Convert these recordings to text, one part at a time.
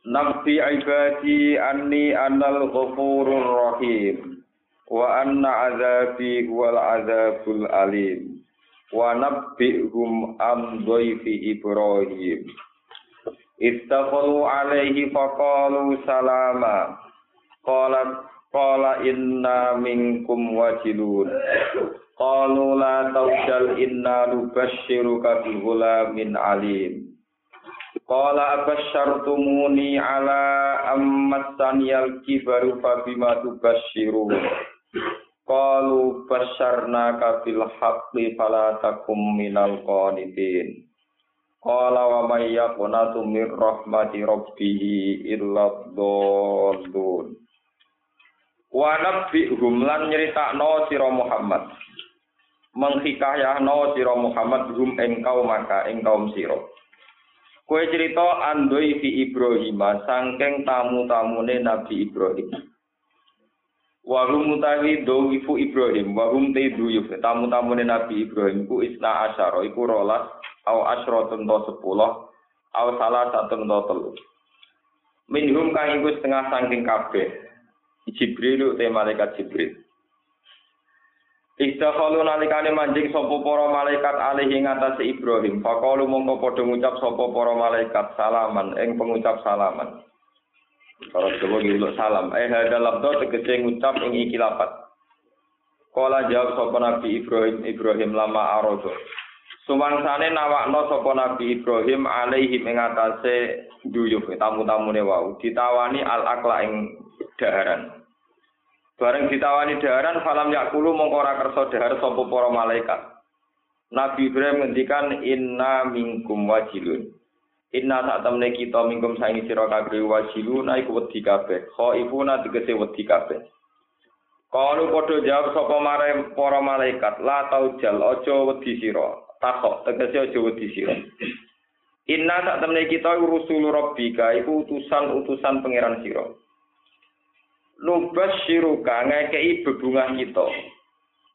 Nabi ibadi anni anal ghafurur rahim. Wa anna azabi wal azabul alim. Wa nabbihum am dhaifi ibrahim. Istaghfaru alaihi faqalu salama. Qalat qala inna minkum wajilun. Qalu la tawjal inna nubashshiruka bi ghulamin alim Qala abasyartumuni ala ammasaniyal kibaru fabima tubasyiru. Qalu basyarna kabil haqqi fala takum minal qanitin. Qala wa may yaqnatu mir rahmati rabbih illa dhallun. Wa nabbihum lan nyeritakno sira Muhammad. Menghikayahno sira Muhammad hum engkau maka engkau sira. Kue cerita andoi fi Ibrahim, sangking tamu-tamune Nabi Ibrahim. Wahum mutawi dowifu Ibrahim, wahum te duyuf, tamu-tamune Nabi Ibrahim, ku isna asyara, iku rolas, au asyratun to sepuluh, au salah satu to telu. Minhum kang iku setengah sangking kabeh, Jibril te malaikat Jibril. Istakhalu nalikane manjing sapa para malaikat alih ing atase Ibrahim. Faqalu mongko padha ngucap sapa para malaikat salaman ing pengucap salaman. Para Jawa ngiluk salam. Eh hada labdo tegese ngucap ing iki lapat. Kala jawab sapa Nabi Ibrahim Ibrahim lama arodo. Sumangsane nawakno sapa Nabi Ibrahim alaihi ing atase duyuh tamu-tamune wau ditawani al akla ing daharan. Bareng ditawani daharan falam yakulu mongko ora kersa dahar sapa para malaikat. Nabi Ibrahim ngendikan inna minkum wajilun. Inna sak temne kita minkum saingi sira kabeh wajilun iku wedi kabeh. Khaifuna tegese wedi kabeh. Kalu padha jawab sapa mare para malaikat, la taujal aja wedi sira. Takok tegese aja wedi sira. Inna sak temne kita rusul rabbika iku utusan-utusan pangeran sira. Nubas siruka ngekei bebungah kita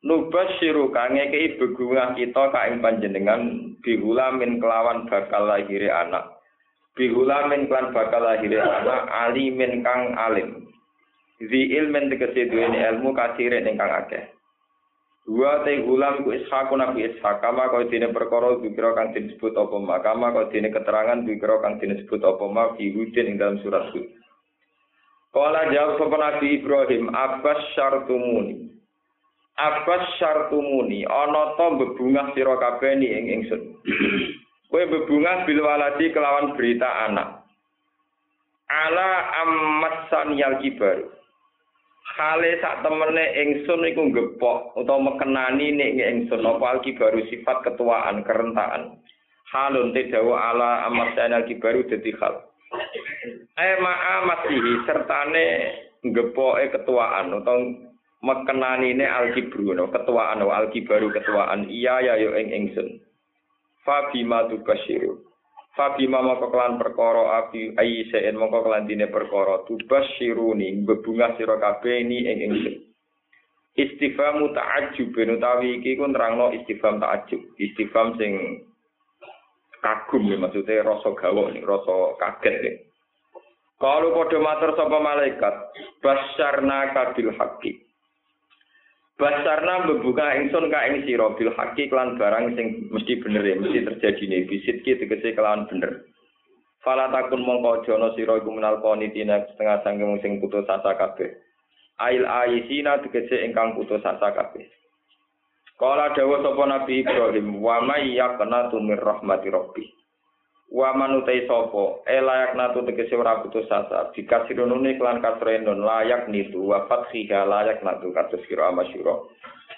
nubas siruka ngekei bebungah kita kain panjenengan bihulamin kelawan bakal lahiri anak bihulamin kelawan bakal lahiri anak alimin kang alim Zi ilmen tegesi duweni ilmu kasirin ingkang akeh. Dua te gulam ku ishak nabi ishak kama kau dine perkara dikira kang disebut apa ma kama kau dine keterangan dikira kang disebut apa ma fi hudin ing dalam surat hud. Kala jawab sapa Nabi Ibrahim, "Abbas syartumuni." Abbas syartumuni, ana to kabeh ni ing ingsun. Kowe bebungah bil waladi kelawan berita anak. Ala ammasan yal kibar. Hale sak temene ingsun iku gepok utawa mekenani nek ingsun apa alkibaru sifat ketuaan kerentaan. Halun te dawa ala ammasan al kibaru dadi hal. Eh ma'a masihi sertane ngepoke ketuaan atau mekenanine alkibru no ketuaan no alkibaru ketuaan. Iya ya yo ing ingsun. Fabima tubasyiru fabima moko kelan perkara abi ayi sen moko kelan dine perkara. Tubasyiruni bebungah sira kabeh ni ing ingsun. Istifham ta'ajjub utawi iki ku nerangno istifham ta'ajjub. Istifham sing kagum ya maksudnya rasa gawa nih rasa kaget nih kalau pada matur sapa malaikat basarna kabil haki basarna membuka ingsun ka ing sira bil haki kelan barang sing mesti bener ya mesti terjadi nih bisit ki tegese kelawan bener Fala takun mongko jono sira iku menal qanitina setengah sangking sing putus asa kabeh. Ail aisina tegese ingkang putus asa kabeh. Kala dawa sapa Nabi Ibrahim, wa may yaqnatu mir rahmati rabbi. Wa manutai sapa, e layak natu tegese ora putus asa, dikasirunune kelan kasrenon layak nitu wa fathiha layak natu kados kira amasyura.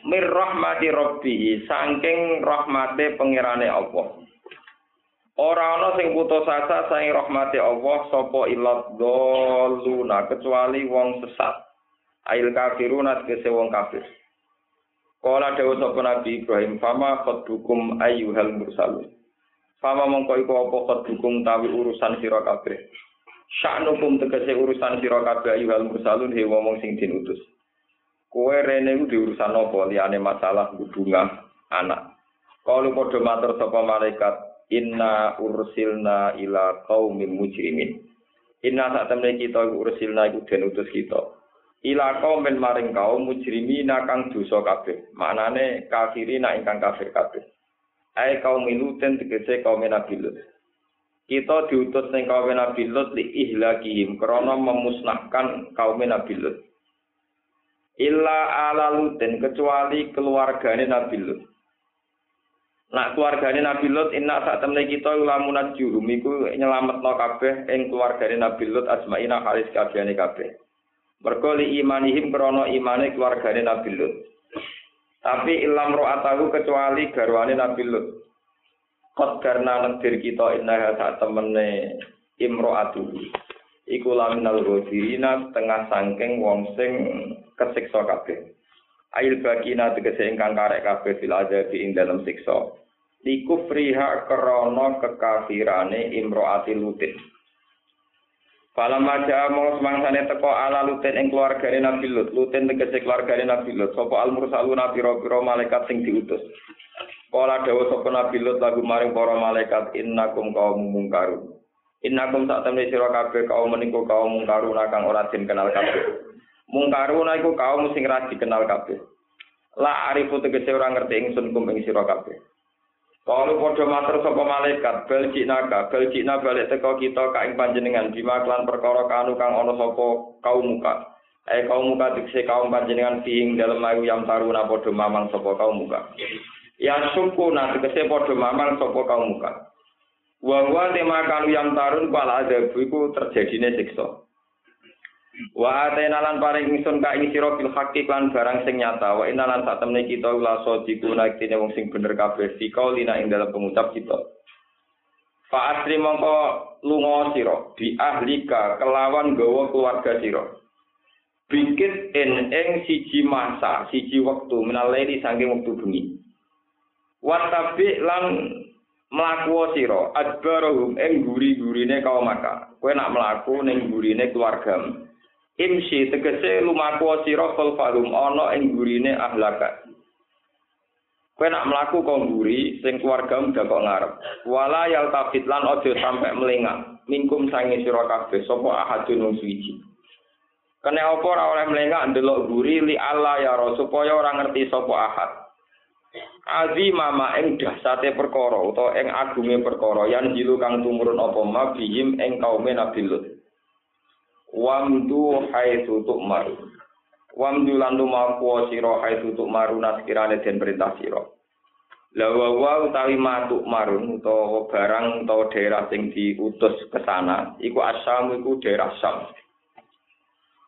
Mir rahmati rabbi, saking rahmate pangerane Allah. Ora ana sing putus asa saing rahmati Allah sapa ilat doluna kecuali wong sesat. Ail kafiruna tegese wong kafir. Kala dewa sapa Nabi Ibrahim, "Fama khadbukum ayyuhal mursalun." Fama mongko iku apa khadbukum tawi urusan sira kabeh. Sya'nukum tegese urusan sira kabeh ayyuhal mursalun he wong sing dinutus. Kowe rene iku diurusan apa liyane masalah hubungan anak. Kalau padha matur sapa malaikat, inna ursilna ila qaumin mujrimin inna sak temne kita ursilna iku den utus kita ila qaumin maring kaum mujrimin kang dosa kabeh. Maknane kafirina ingkang kafir kabeh. Ae kaum minuten tegese kaum nabi lut. Kita diutus ning kaum nabi lut li ihlakihim krana memusnahkan kaum nabi lut. Illa ala lutin kecuali keluargane nabi lut. Nak keluargane Nabi Lut inna sak temne kita lamunat jurum iku nyelametno kabeh ing keluargane Nabi Lut asmaina halis kabehane kabeh. Mergo li imanihim krana imane keluargane Nabi Lut. Tapi ilam ro'atahu kecuali garwane Nabi Lut. Qad karna nekdir kita inna sak temene imro'atu. Iku laminal ghafirina tengah sangking wong sing kesiksa kabeh. Ail bagina tegese ingkang karek kabeh fil azabi ing dalam siksa. Likufriha krana kekafirane imroati lutin. Falam maja mong semangsane teko ala lutin ing keluargane Nabi Lut. Lutin tegese keluargane Nabi Lut. Sapa al mursaluna pira-pira malaikat sing diutus. Kala dawa sapa Nabi Lut lagu maring para malaikat innakum kaum mungkarun. Innakum sak temne sira kabeh kaum menika kaum mungkarun kang ora den kenal kabeh. Mungkaruna iku kaum sing ra dikenal kabeh. La arifu tegese ora ngerti ingsun kum ing sira kabeh. Kalau padha matur sapa malaikat, bel naga, bel jikna balik teko kita ka ing panjenengan bima klan perkara kanu kang ana sapa kaum muka. Eh kaum muka dikse kaum panjenengan fiing dalem ayu yang taruna padha mamang sapa kaum muka. Ya suku na tegese padha mamang sapa kaum muka. Wa wa tema kanu yang tarun pala ada iku terjadine siksa. Wa atena lan paring ingsun ka ing sira bil lan barang sing nyata. Wa inna lan sak temne kita ula sadiku naktine wong sing bener kabeh fi qaulina ing dalam pengucap kita. Fa asri mongko lunga sira bi ahlika kelawan gawa keluarga sira. Bikit en ing siji masa, siji wektu minalaili saking wektu bengi. Watabi lan mlaku sira adbarahum ing guri-gurine kaum Makkah. Kowe nak mlaku ning gurine keluargamu. Imsi tegese lumaku sira falfalum ana ing gurine ahlaka. Kowe nak mlaku kok guri sing keluargamu dak kok ngarep. Wala yal tafit lan aja sampe melengak. Mingkum sange sira kabeh sapa ahadun suci. Kene apa ora oleh melengak ndelok guri li Allah ya supaya ora ngerti sapa ahad. Azi mama ing dahsate perkara utawa ing agunge perkara yan jilu kang tumurun apa ma bihim ing kaume Nabi Lut. Wamdu haitsu tu'mar. Wamdu lan lumaku sira haitsu tu'mar naskirane den perintah sira lawa wa utawi matuk marun utawa barang utawa daerah sing diutus ke sana iku asam iku daerah sam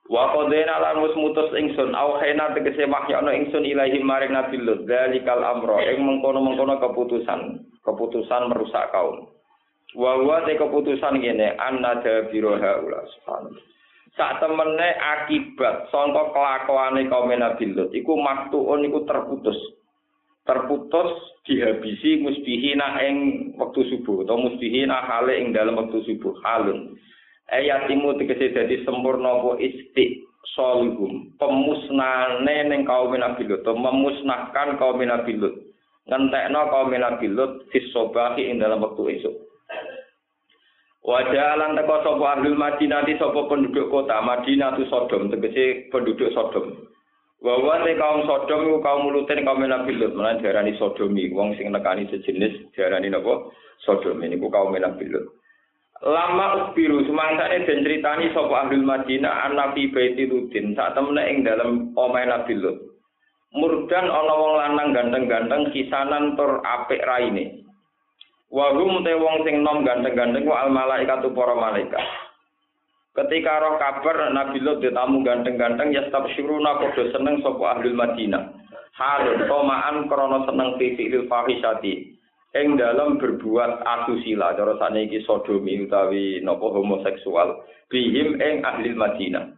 wa qadena lan wis mutus ingsun au khena tegese wahyana ingsun ilahi maring nabi lut zalikal amro ing mengkono-mengkono keputusan keputusan merusak kaum. Wa wa keputusan ngene anna dabiro haula subhanallah sak temene akibat sangka kelakuane kaum Nabi Lut iku maktuun iku terputus. Terputus dihabisi musbihina ing wektu subuh atau musbihina hale ing dalam wektu subuh halun. Ayatimu tegese dadi sempurna apa isti solihum pemusnane ning kaum Nabi Lut memusnahkan kaum Nabi Lut ngentekno kaum Nabi Lut fisobahi ing dalam waktu esok Wajah alang teko sopo ahlul Madinah di sopo penduduk kota Madinah tu Sodom tegese penduduk Sodom. Wawa te kaum Sodom kaum mulutin kaum Nabi Lut menan diarani Sodomi wong sing nekani sejenis diarani napa Sodom ini kaum Nabi Lut. Lama ukbiru semangsane den critani sapa ahlul Madinah an Nabi Baiti Lutin sak temene ing dalem omahe Nabi Lut. Murdan ana wong lanang ganteng-ganteng kisanan tur apik raine. Wa hum te wong sing nom ganteng-ganteng ku al malaikat para malaikat. Ketika roh kabar Nabi Lut ditamu ganteng-ganteng ya stabsyuruna padha seneng sapa ahli Madinah. Hal tomaan krana seneng fi fi'il fahisati. ing dalam berbuat asusila cara saniki sodomi utawi napa homoseksual bihim ing ahli Madinah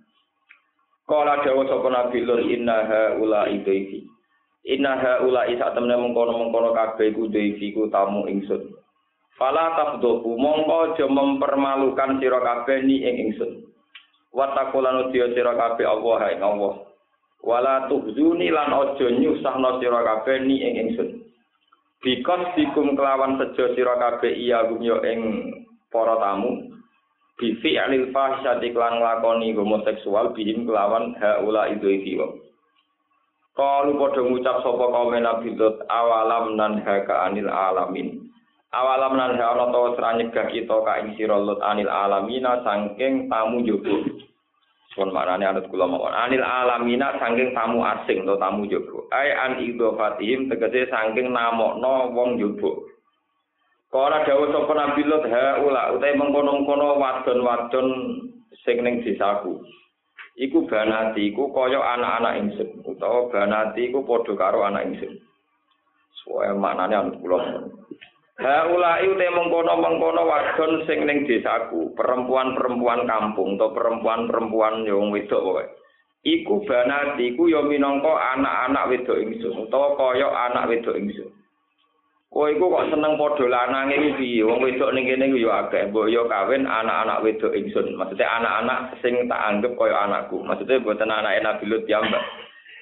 Kala dawa sapa Nabi Lut inna haula idaifi Inna haula isa temne mengkono-mengkono kabeh iku daifi ku tamu ingsun Fala tafdoku mongko aja mempermalukan sira kabeh ni ing ingsun. Watakulan udiya sira kabeh Allah ing Allah. Wala tuhzuni lan aja nyusahno sira kabeh ni ing ingsun. Bikos dikum kelawan sejo sira kabeh iya gumyo ing para tamu. Bifi alil fahsyati klan nglakoni homoseksual bihim kelawan haula itu iki wong Kalu padha ngucap sapa kaum Nabi Lut awalam nan haka anil alamin awalam nan ha ana to nyegah kita ka ing sira anil alamina saking tamu jogo Pun maknane anut kula mawon. Anil alamina saking tamu asing atau tamu jogo. Ai an idhofatihim tegese saking namokno wong jogo. Kala dawuh sapa Nabi Lut ha ula utahe mengkono-kono wadon-wadon sing ning desaku. Iku banati iku kaya anak-anak ingsun utawa banati iku padha karo anak ingsun. Soale maknane anut kula mawon. Haulai ute mengkono-mengkono wadon sing ning desaku, perempuan-perempuan kampung atau perempuan-perempuan yang wedok pokoke. Iku banati iku ya minangka anak-anak wedok ingsun utawa kaya anak wedok ingsun. Kowe iku kok seneng padha lanange iki piye? Wong wedok ning kene iku ya akeh, mbok ya kawin anak-anak wedok ingsun. Maksudnya anak-anak sing tak anggap kaya anakku. Maksudnya boten anake Nabi Lut ya, Mbak.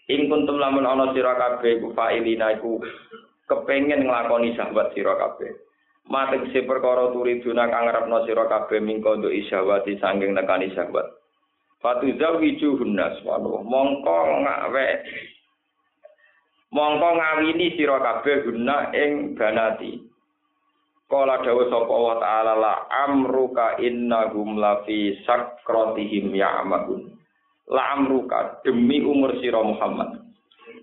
Ing kuntum lamun ana sira kabeh ku fa'ilina iku kepengen nglakoni sahabat sira kabeh. Mate si perkara turi duna kang ngarepno sira kabeh mingko nduk isyawati sanging nekani sahabat. Fatu zawiju hunnas waduh mongko ngawe mongko ngawini sira kabeh guna ing banati. Kala dawuh sapa wa ta'ala la amruka innahum la fi sakratihim ya'magun. La amruka demi umur sira Muhammad.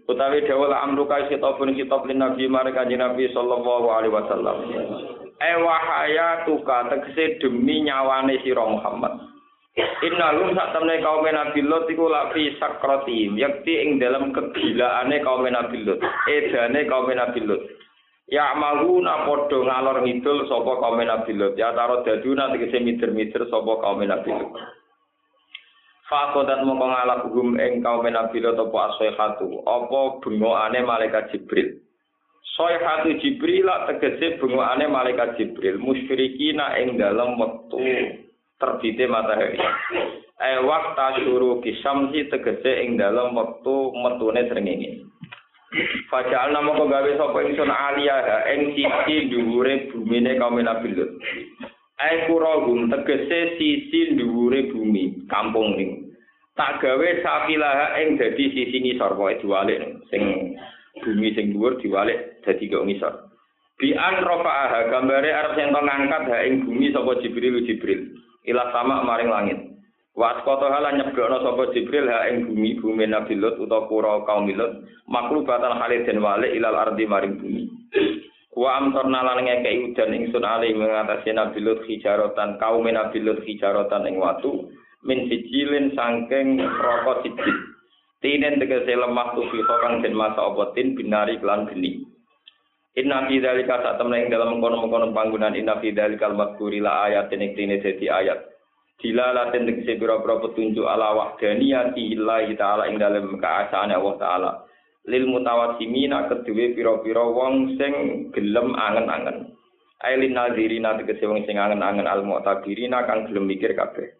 Utawi dawuh amruka kitabun kitab lin nabi marang kanjeng nabi sallallahu alaihi wasallam. E wahaya tuka tegese demi nyawane sira Muhammad. Inna lum sak temne kaum Nabi Lot iku lak fi sakratim yakti ing dalam kegilaane kaum Nabi Lot edane kaum Nabi Lot Ya mahuna padha ngalor ngidul sapa kaum Nabi Lot ya taro daduna tegese mider-mider sapa kaum Nabi Lot Fakodat mongko ngalap hum ing kaum Nabi Lot apa asihatu apa bengokane malaikat Jibril. Sayhatu Jibril lak tegese bengokane malaikat Jibril musyrikina ing dalam wektu terbite matahari. Eh waktu suruh kisamsi tegese ing dalam wektu metune srengenge. Fajal nama kau gawe sapa ingsun aliyah ing sisi dhuwure bumine kaum Nabi. Ai kuragum tegese sisi dhuwure bumi kampung ning. Tak gawe safilah ing dadi sisi ngisor pokoke diwalik sing bumi sing dhuwur diwalik dadi kok ngisor. Bi an rafa'aha gambare arep sing ngangkat ha ing bumi sapa Jibril Jibril ila sama maring langit. Wa asqata hala nyebrono sapa Jibril ha ing bumi bumi Nabi Lut utawa pura kaum Lut maklubatan halid den walik ilal ardi maring bumi. Wa amtorna lan ngekei udan ingsun ali mengatasi Nabi Lut hijarotan kaum Nabi Lut hijarotan ing watu min sijilin sangking rokok sijil. Tinen tegese lemah tufi kang den masa obotin binari klan geni. Inna fi dzalika sak temne ing dalam mengkono-mengkono panggonan inna fi dzalikal madhkuri la ayat ing tine dadi ayat. Dilalatin tegese pira-pira petunjuk ala wahdaniyati illahi ta'ala ing dalem keasaane Allah taala. Lil mutawassimina kedue pira-pira wong sing gelem angen-angen. Ailin nazirina tegese wong sing angen-angen al mu'tabirina kang gelem mikir kabeh.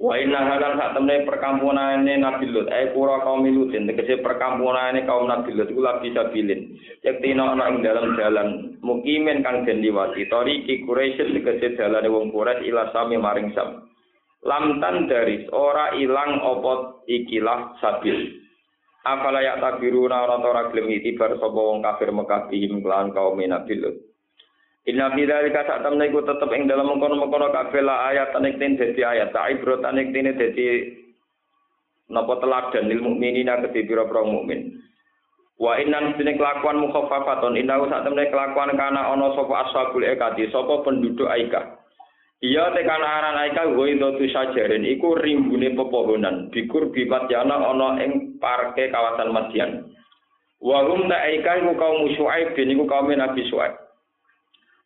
Wa inna halan sak temne perkampunane Nabi Lut, ai pura kaum Lutin tegese perkampunane kaum Nabi Lut iku labi sabilin. Yaktina ana ing dalam jalan mukimin kang den liwati tariki Quraisy tegese dalane wong Quraisy ila sami maring sam. Lamtan dari ora ilang opot ikilah sabil. Afala yak tabiruna ora ora gelem itibar sapa wong kafir Mekah bihim kelan kaum Nabi Lut. Inna fi dzalika sak temne iku tetep ing dalam mengkono-mengkono kabeh la ayat nek ten dadi ayat ta ibrot nek tene dadi napa teladan lil mukminina kedhi pira-pira mukmin. Wa innan sine kelakuan mukhaffafatun inna sak temne kelakuan kana ana sapa ashabul ekati sapa penduduk Aika. Iya tekan aran aika goi dotu sajarin iku rimbune pepohonan bikur bibat yana ana ing parke kawasan Madian. Wa hum ta aika iku kaum Syuaib bin iku kaum Nabi Syuaib.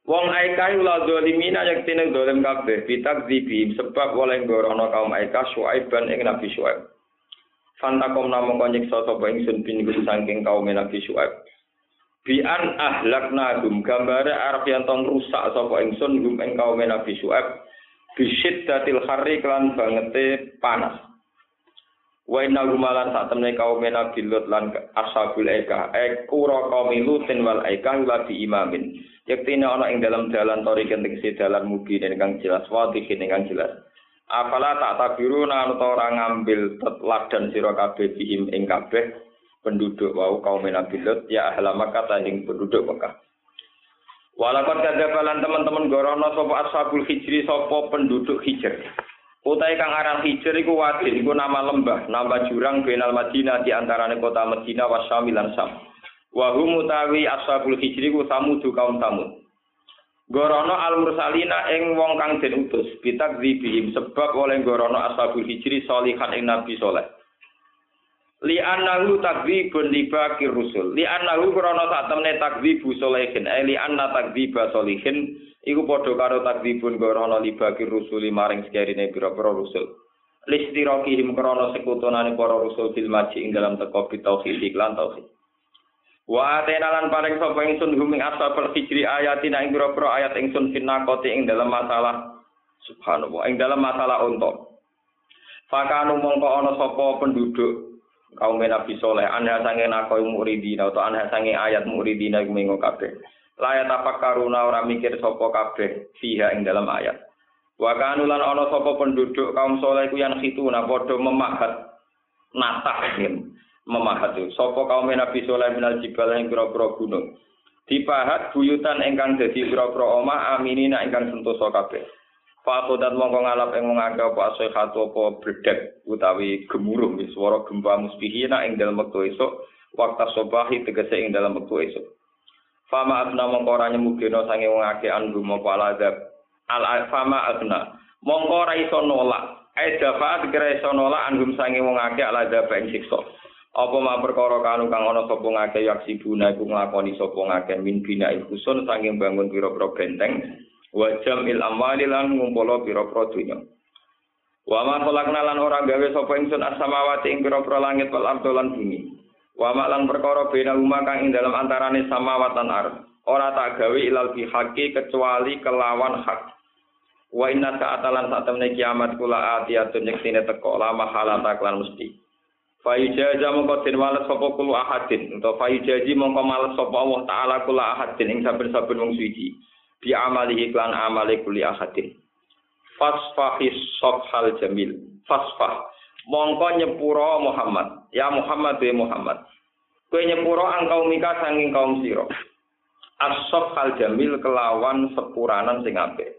Wong Aika ula dolimina yang tine dolim kabeh zibi sebab oleh gorono kaum Aika Syuaiban ing Nabi Syuaib. Fantakom namung nyiksa sapa ingsun bin saking kaum Nabi Syuaib. Bian ahlakna gum gambare arep yen tong rusak sapa ingsun gum ing kaum Nabi Syuaib. Bisyiddatil harri kelan bangete panas. Wa inna sak temne kaum Nabi Lut lan ashabul Aika. Ekura kaum Lutin wal Aika la bi imamin. Yektine ana ing dalam dalan tori kenting si dalan mugi ingkang jelas wati ingkang jelas. Apala tak tabiru nang ora ngambil teladan sira kabeh bihim ing kabeh penduduk wau kaum Nabi Lut ya ahla Makkah ing penduduk Mekah. Walaupun kadabalan teman-teman gorono sapa ashabul hijri sapa penduduk hijr. Utai kang aran hijr iku wadin iku nama lembah, nama jurang benal Madinah di antarane kota Madinah wa Syam lan Syam. wa hum utawi ashabul hijri ku samudu kaum samud gorono al mursalina ing wong kang den utus bitak sebab oleh gorono ashabul hijri solihan ing nabi soleh li annahu takdzibun li baqir rusul. Li annahu gorono sak temne takdzibu solehin eh li anna takdziba solihin. Iku padha karo takdzibun gorono li baqir rusul maring sekerine pira-pira rusul. Listirokihim krono sekutonane para rusul fil maji ing dalam teko bitauhid lan tauhid. Wa atena lan paring sapa ingsun huming ashabul hijri ayatina ing pira ayat ingsun finakoti ing dalam masalah subhanallah ing dalam masalah unta. Fakanu mongko ana sapa penduduk kaum Nabi Soleh anha sange nakoi muridina atau anha sange ayat muridina iku mengo kabeh. Layat apa karuna ora mikir sapa kabeh fiha ing dalam ayat. Wa kanu lan ana sapa penduduk kaum soleh ku yang khituna padha memahat natah memahat sapa kaum Nabi Sulaiman minal jibal ing pira-pira gunung dipahat buyutan ingkang dadi pira-pira omah aminina ingkang sentosa kabeh Fato dan mongko ngalap ing ngake apa asihatu apa bredek utawi gemuruh wis swara gempa musbihina ing dalem wektu esuk waktu sobahi tegese ing dalem wektu esuk. Fama abna mongko ora nyemugeno sange wong akeh anggo apa aladab al fama abna mongko ora iso nolak. Ai dafa kira iso nolak anggum sange wong akeh aladab ing siksa. Apa ma perkara kanu kang ana sapa ngake yaksi buna iku nglakoni sapa ngake min bina ikhusun sanging bangun pira-pira benteng wa jamil amwali lan ngumpul pira-pira dunya. Wa ma khalaqna lan ora gawe sapa ingsun as-samawati ing pira-pira langit wal ardh lan bumi. Wa ma lan perkara bena umma kang ing dalam antarane samawat lan ardh. Ora tak gawe ilal bihaqi kecuali kelawan hak. Wa inna sa'atalan saat temne kiamat kula atiyatun yektine teko lama halata klan mesti. Fayujaza mongko den wales sapa kulo ahadin utawa fayujaji mongko males sapa Allah taala kula ahadin ing saben-saben wong suci bi amali iklan amale kuli ahadin. Fasfahis sofhal jamil. Fasfah. Mongko nyepuro Muhammad. Ya Muhammad ya Muhammad. Kowe nyepuro angkau mika sanging kaum sira. As-sofhal jamil kelawan sepuranan sing apik.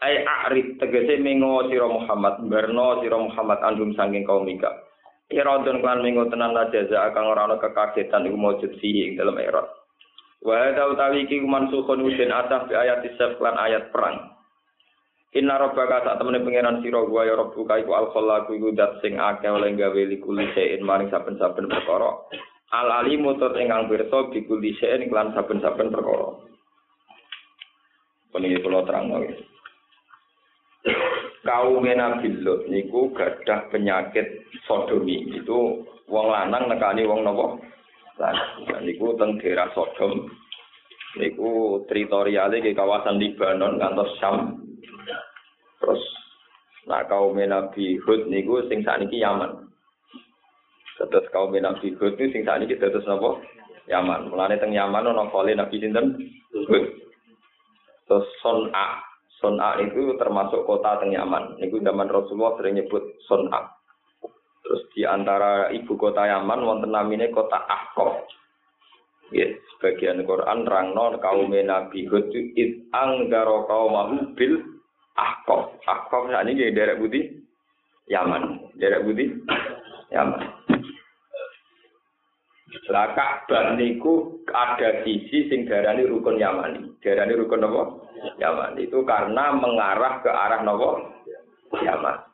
Ai a'rid tegese mengo sira Muhammad berno sira Muhammad andum sanging kaum mika Iradun klan minggu tenan la jaza akan ora ana kekagetan iku fihi dalam irad. Wa hadza utawi iki mansukhun usin atah bi ayat isaf klan ayat perang. Inna rabbaka sak temene pangeran sira wa ya rabbuka iku al khallaqu iku dat sing akeh oleh gawe likuli sein maring saben-saben perkara. Al alimu tur ingkang pirsa bi kulli sein klan saben-saben perkara. Peniki kula terang kaum Nabi Lut niku gadah penyakit sodomi itu wong lanang nekani wong nopo lanang niku teng daerah Sodom. Niku teritorialnya ke kawasan Libanon ngantos Syam. Terus nah kaum Nabi Hud niku sing sakniki Yaman. Terus kaum Nabi Hud niku sing sakniki terus nopo Yaman. Mulane teng Yaman ono kali Nabi sinten? Hud. Terus Son'a Son'a itu termasuk kota teng Yaman. Itu zaman Rasulullah sering nyebut Son'a. Terus di antara ibu kota Yaman wonten namine kota Ahqaf. Ya, sebagian Quran rangno kaum Nabi Hud it anggaro kaumahu bil Ahqaf. Ahqaf ini di daerah Budi Yaman. Daerah Budi Yaman. Lah Ka'bah niku ada sisi sing darani rukun Yamani. Darani rukun apa? Yaman. Itu karena mengarah ke arah nopo Yaman.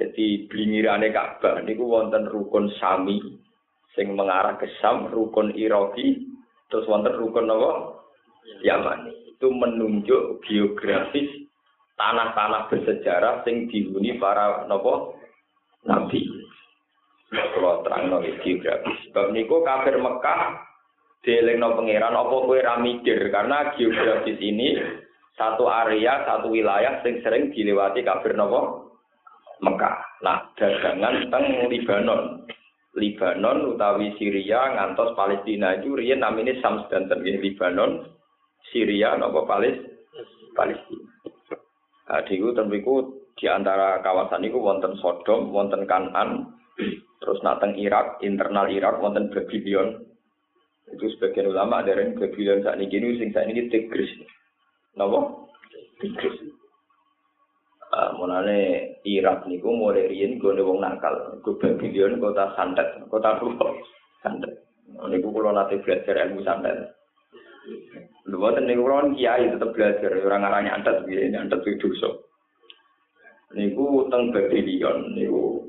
Jadi blingirane Ka'bah niku wonten rukun Sami sing mengarah ke Sam, rukun Iraki, terus wonten rukun nopo Yaman. itu menunjuk geografis tanah-tanah bersejarah sing dihuni para nopo nabi. Kalau terang nopo geografis. Sebab niku kafir Mekah dielingno pangeran apa kowe ra mikir karena geografis ini satu area, satu wilayah sing sering dilewati kafir nopo Mekah. Nah, dagangan teng Libanon. Libanon utawi Syria ngantos Palestina itu riyen namine dan Libanon, Syria napa Palis Palestina. Nah, diku tembiku di antara kawasan itu wonten Sodom, wonten Kanan, terus nateng Irak, internal Irak wonten Babylon. Itu sebagian ulama ada yang Babylon saat ini sing saat ini Tigris. Napa? Tigris. Uh, mulane Irak niku mulai riyen gone wong nakal. Go Babylon kota santet, kota rupa santet. Niku kula nate belajar ilmu santet. Lha boten niku kula kiai tetep belajar orang arane antet piye, antet itu dosa. Niku teng Babylon niku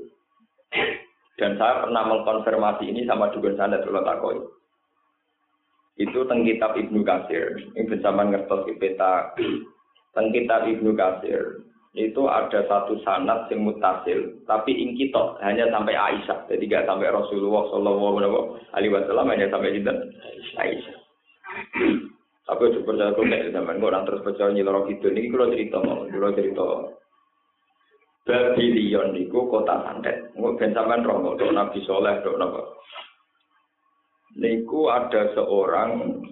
dan saya pernah mengkonfirmasi ini sama dukun santet kula takoi. Itu teng kitab Ibnu Katsir. Ini bersama ngertos peta teng kitab Ibnu Katsir itu ada satu sanat yang mutasil, tapi ingkito hanya sampai Aisyah, jadi tidak sampai Rasulullah Shallallahu Alaihi Wasallam hanya sampai kita Aisyah. Tapi itu percaya kau nek zaman kau orang terus percaya nyilor itu ini kalau cerita mau, kalau cerita Babylon niku kota santet. Nggak ben sampean roh dok Nabi Soleh dok napa. Niku ada seorang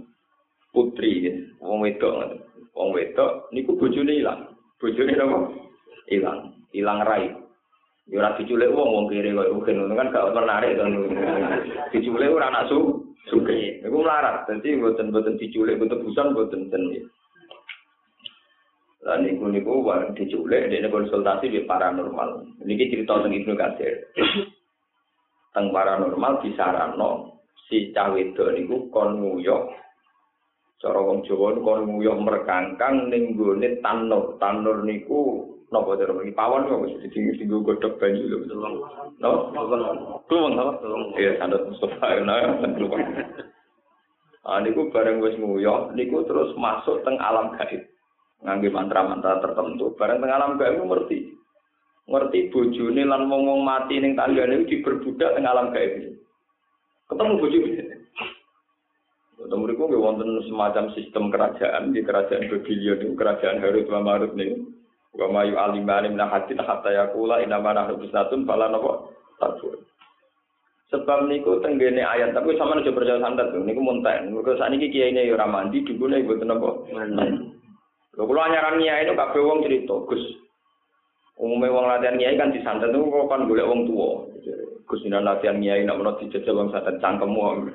putri, wong wedok, wong wedok, niku bojone ilang. Bojone napa ilang ilang rai. Yo ora diculik wong wong kiri kok mungkin kan gak menarik kan diculik ora anak su suke iku melarat. Dadi mboten-mboten diculik mboten busan mboten ten Lah niku niku war diculik dene konsultasi di paranormal. Niki cerita tentang Ibnu Katsir. teng paranormal disarano si cah wedok niku kon nguyok Cara wong Jawa niku kon nguyuh merkangkang ning gone tanur. Tanur niku napa cara iki pawon kok wis ditinggi godhog banyu lho. No? Kluweng apa? Iya, sanad Mustafa nah, kluweng. Ah niku bareng wis nguyuh niku terus masuk teng alam gaib. Ngangge mantra-mantra tertentu, bareng teng alam gaib ngerti. Ngerti bojone lan wong-wong mati ning tanggane diperbudak teng alam gaib. Ketemu bojone. Itu nggak wonten semacam sistem kerajaan di kerajaan Babylon itu kerajaan Harut wa Marut nih. Wa mayu alimani min hadin hatta yaqula inna ma nahnu bisnatun fala napa tabur. Sebab niku tenggene ayat tapi sama aja percaya santet niku munten. Mergo sakniki kiai ini ora mandi dugune mboten napa. Lho kula anyaran kiai itu kabeh wong cerita, Gus. Umume wong latihan kiai kan disantet itu kok kan golek wong tuwa. Gus latihan kiai nek menawa dijajal wong santet cangkemmu.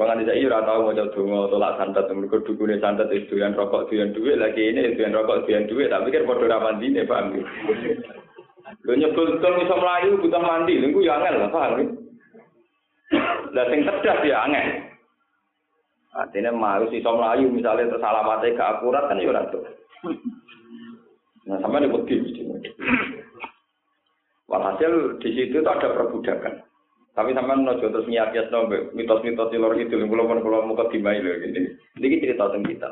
Kalau nganti saya ora tau mau donga tolak santet, mergo dukune santet itu yang rokok yang duit lagi ini itu yang rokok yang duit, tapi kan padha ra mandine, paham? Lho nyebul dong iso mlayu butuh mandi, lha ya angel lah, paham? Lah sing cerdas ya angel. Artinya mau iso mlayu misalnya terus alamatnya gak akurat kan ya tuh. Nah, sama nih mesti. Walhasil di situ tuh ada perbudakan. Tapi sampean nojo terus nyiap-nyiap mitos-mitos di luar itu, kalau mau kalau mau dimai loh ini. Ini cerita tentang kita.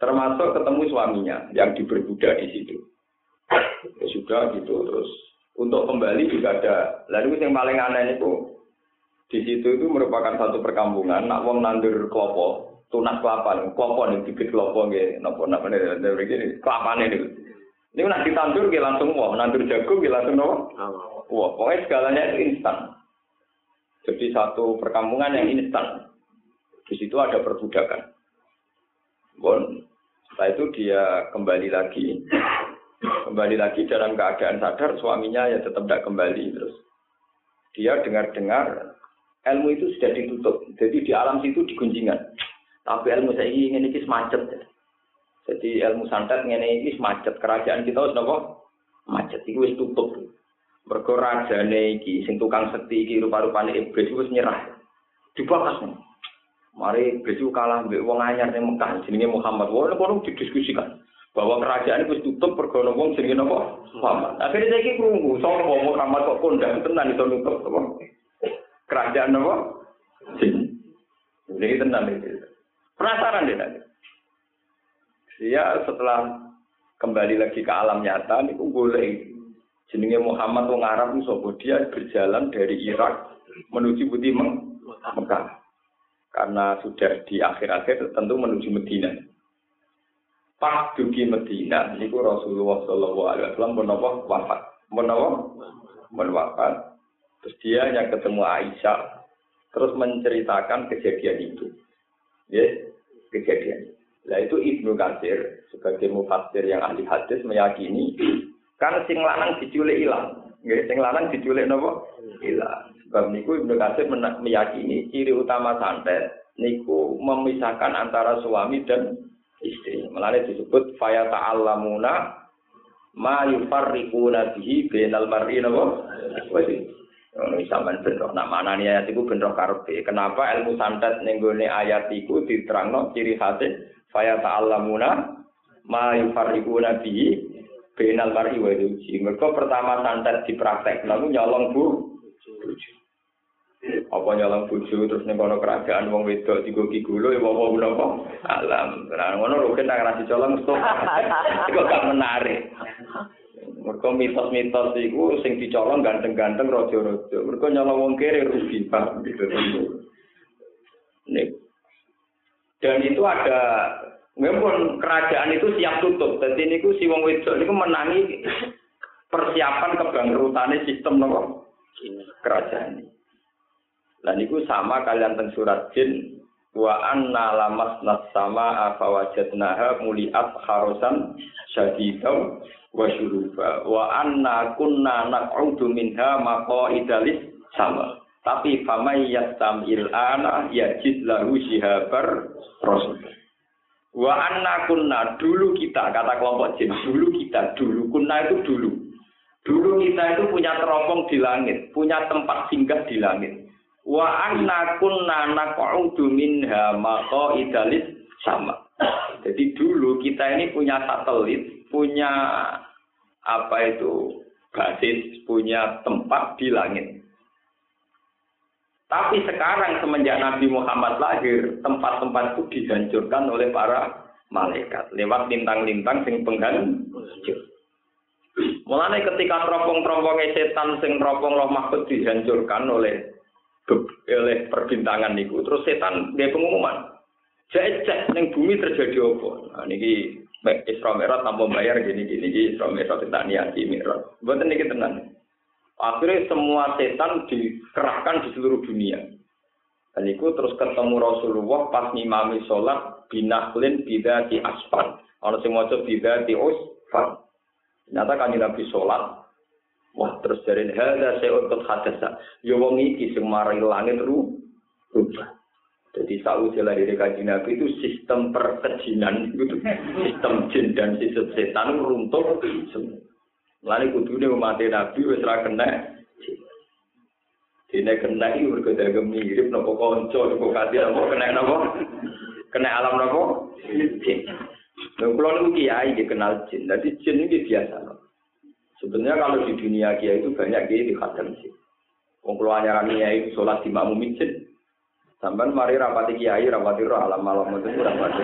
Termasuk ketemu suaminya yang diperbudak di situ. Ya sudah gitu terus untuk kembali juga ada. Lalu yang paling aneh itu di situ itu merupakan satu perkampungan. Nak wong nandur klopo, tunas kelapa, klopo nih bibit klopo gitu. Nopo nih dari gini kelapa nih. Ini nak ditandur langsung wah, nandur jagung langsung nopo. Wah, pokoknya segalanya itu instan. Jadi satu perkampungan yang instan. Di situ ada perbudakan. Bon, setelah itu dia kembali lagi. Kembali lagi dalam keadaan sadar, suaminya ya tetap tidak kembali. Terus dia dengar-dengar ilmu itu sudah ditutup. Jadi di alam situ digunjingan. Tapi ilmu saya ingin ini macet. Jadi ilmu santet ini macet. Kerajaan kita harus macet. Itu tutup. Mergo rajane iki sing tukang sekti iki rupa-rupane iblis wis nyerah. Dibakas. Mari iblis kalah mbek wong anyar ning Mekah jenenge Muhammad. Wong kono didiskusikan bahwa kerajaan itu tutup pergono wong jenenge napa? Muhammad. Akhirnya saiki krungu sapa Muhammad kok kondang tenan iso nutup apa? Kerajaan napa? Jin. Jadi tenan iki. Penasaran deh tadi. Dia setelah kembali lagi ke alam nyata, niku boleh jenenge Muhammad wong Arab sapa dia berjalan dari Irak menuju Budi Mekah. Karena sudah di akhir-akhir tentu menuju Medina. Pas dugi Medina niku Rasulullah sallallahu alaihi wasallam menapa wafat. Menapa? Menwafat. Terus dia yang ketemu Aisyah terus menceritakan kejadian itu. Ya, kejadian. Nah itu Ibnu Katsir sebagai mufassir yang ahli hadis meyakini kan sing lanang diculik ilang. Nggih, sing lanang diculik napa? Ilang. Sebab niku Ibnu Katsir meyakini ciri utama santet niku memisahkan antara suami dan istri. Melane disebut faya ta'allamuna ma yufarriquna bihi bainal mar'i napa? Ini sampean benro. Nah, mana nih ayat benro karpe. Kenapa ilmu santet nenggone ayat itu diterangno ciri khasnya faya ta'allamuna ma yufarriquna bihi bainal mar'i wa zawji. Mergo pertama santet dipraktek lalu nyolong bu apa nyolong bojo terus ning kono kerajaan wong wedok digoki gulo ya apa menapa? Alam. Nah ngono lho kan nang colong stop. Iku gak menarik? Mergo mitos-mitos iku sing dicolong ganteng-ganteng raja-raja. Mergo nyolong wong kere rugi pak. Gitu. Nih dan itu ada Memang kerajaan itu siap tutup. Jadi ini si wong wedok ini menangi persiapan kebangkrutannya sistem nopo kerajaan ini. Dan itu sama kalian teng surat jin wa anna lamas sama afawajadnaha muliat harosan syadidaw wa syuruba wa anna kunna naq'udu minha maqaidalis sama tapi famay yastamil ana yajid lahu shihabar rasul. Wa anna kunna dulu kita kata kelompok jin dulu kita dulu kunna itu dulu. Dulu kita itu punya teropong di langit punya tempat singgah di langit. Wa anna kunna naq'udu minha maqaidalis sama. Jadi dulu kita ini punya satelit punya apa itu basis punya tempat di langit tapi sekarang semenjak Nabi Muhammad lahir, tempat-tempat itu dihancurkan oleh para malaikat lewat lintang-lintang sing penghancur. Mulane ketika teropong-teropongnya setan sing teropong roh mahfud dihancurkan oleh oleh perbintangan niku, terus setan dia pengumuman. Cek neng bumi terjadi apa? Nah, niki Isra Mi'raj tanpa bayar gini gini gini Isra Mi'raj kita niat Mi'raj. Buat niki tenang. Akhirnya semua setan dikerahkan di seluruh dunia. Dan itu terus ketemu Rasulullah pas ngimami sholat binaklin bida di asfal. Orang sing maca bida di usfal. Ternyata kan Nabi sholat. Wah terus dari hada saya untuk hadasa. Ya wong iki sing langit ru rubah. Jadi saat dari kaji Nabi itu sistem perkejinan itu sistem jin dan sistem setan runtuh semua. Lani kudune mati Nabi wis ra kena. Dene kena mergo dagem mirip napa kanca napa kati napa kena napa? Kena alam napa? Jin. Lha kula niku kiai dikenal jin. Dadi jin iki biasa. Sebenarnya kalau di dunia kiai itu banyak kiai di khadam jin. Wong kula anyaran kiai salat di makmum jin. Sampai mari rapati kiai, rapati roh alam malam itu rapati.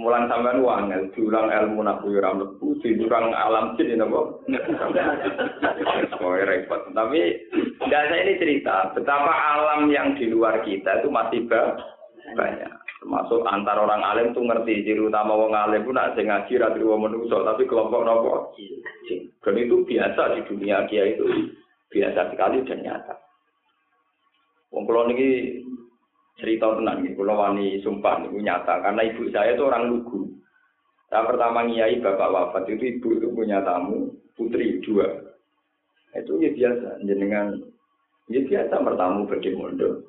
Mulang sampean wangel diulang ilmu naku ora mlebu diulang alam jin napa? Oh repot. Tapi saya ini cerita. Betapa alam yang di luar kita itu masih banyak. Termasuk antar orang alim tuh ngerti ciri utama wong alim pun nak sing ngaji ra wong menungso tapi kelompok nopo dan itu biasa di dunia kia itu biasa sekali dan nyata. Wong kula niki cerita tenang nih, kalau wani sumpah nih nyata karena ibu saya itu orang lugu. Saya pertama ngiai bapak wafat itu ibu itu punya tamu putri dua. Itu ya biasa jenengan ya biasa bertamu bagi mondo.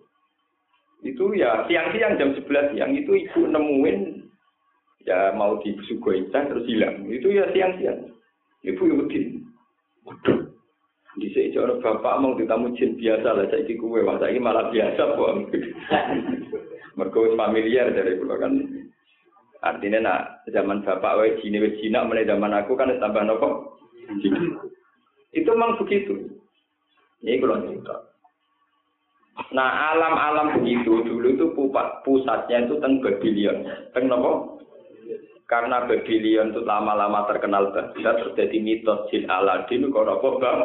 Itu ya siang-siang jam 11 siang itu ibu nemuin ya mau di Sugoitan terus hilang. Itu ya siang-siang. Ibu ikutin. Waduh, di sini orang bapak mau ditamu jin biasa lah, saya ikut kue, masa ini malah biasa kok. Mereka familiar dari pulau kan. Artinya nak zaman bapak wae jine wae jina mulai zaman aku kan tambah nopo. Itu memang begitu. Ini kalau cerita. Nah, alam-alam begitu dulu itu pusatnya itu teng Babylon. Teng nopo? Karena Babylon itu lama-lama terkenal Baghdad terjadi mitos jin Aladin kok apa bang?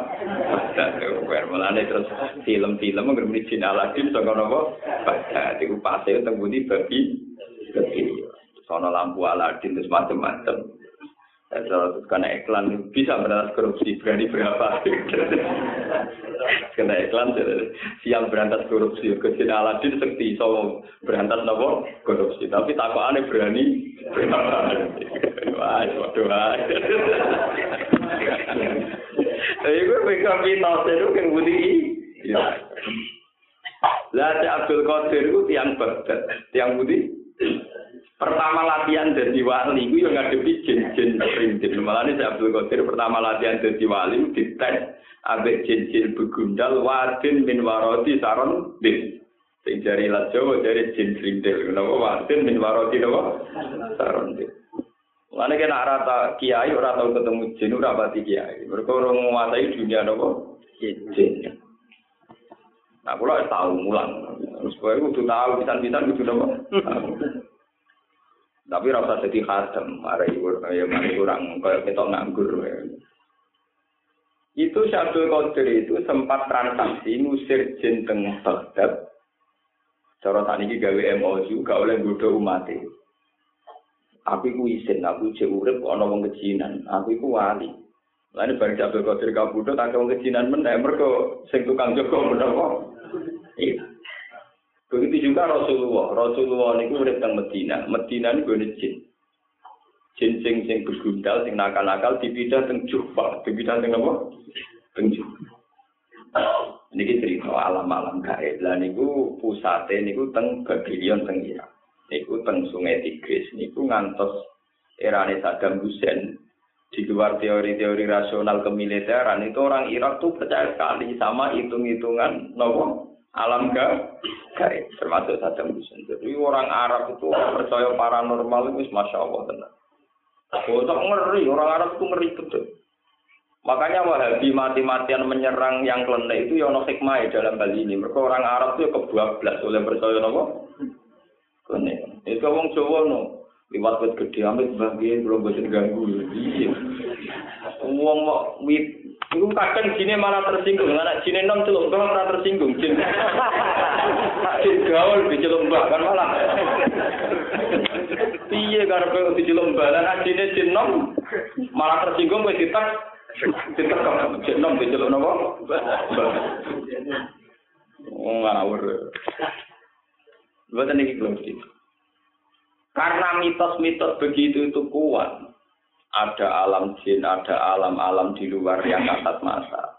Mulane terus film-film ngerti jin Aladin saka napa? Baghdad iku pasti teng budi babi Babylon. Sono lampu Aladin terus macam-macam. Terus karena iklan bisa berantas korupsi berani berapa? karena iklan siap berantas korupsi. Kecil Aladin sekti so berantas nopo korupsi. Tapi takut aneh berani berapa? Wah, waduh. Tapi gue pegang mitos itu kan budi. Lah Abdul Qadir itu tiang Baghdad, tiang budi. Pertama latihan jadi wali, itu yang ngadepi jin-jin perintin. Malah ini Abdul Qadir pertama latihan jadi wali, dites abek jin-jin begundal, wadin min waroti saron bin. Sing jari Jawa jari jin perintil. Kenapa wadin min waroti napa? Saron bin. Mana kena rata kiai, ora tau ketemu jin, ora pati kiai. Mereka orang menguasai dunia napa? Jin. Nah, kalau tahu mulang. Terus gue kudu tahu, bisa-bisa kudu napa? Tapi rasa jadi khadam, mari ya mari kurang kayak kita nganggur. Itu Syabdul Qadir itu sempat transaksi ngusir jin teng Baghdad. Cara tadi ini gawe MOU, gak oleh bodoh umat Aku iku isin, aku cek urip ana wong kejinan, aku iku wali. Lain bareng Syabdul Qadir kabudo tak wong kejinan meneh mergo sing tukang jaga menapa. Iya. Begitu juga Rasulullah. Rasulullah ini urip teng Medina. Medina ini gue jin. Jin sing sing bergundal, sing nakal-nakal dipindah teng Jufa. Dipindah teng apa? Teng Jufa. Ini cerita alam-alam gaib. Lah niku pusate niku teng Babylon teng Irak. Niku teng Sungai Tigris. Niku ngantos erane Saddam Hussein. Di luar teori-teori rasional kemiliteran itu orang Irak tuh percaya sekali sama hitung-hitungan nopo alam gaib termasuk Saddam Hussein. Jadi orang Arab itu percaya paranormal itu masya Allah tenang. Oh, ngeri, orang Arab itu ngeri betul. Makanya Wahabi mati-matian menyerang yang klenek itu ya ono hikmah dalam hal ini. Mereka orang Arab itu ya kebablas oleh percaya nopo. Klenek. Itu wong Jawa no. Liwat wit gede amit bagian belum bisa ganggu. Iya. Wong mau wit Iku kadang jine malah tersinggung, anak jine nom celuk mbah ora tersinggung jin. Jin gaul diceluk mbah kan malah. Piye karepe diceluk mbah lan jine jin nom malah tersinggung wis ditek jin nom diceluk napa? Oh ngawur. Buat ini belum Karena mitos-mitos begitu itu kuat, ada alam jin, ada alam-alam di luar yang kasat mata.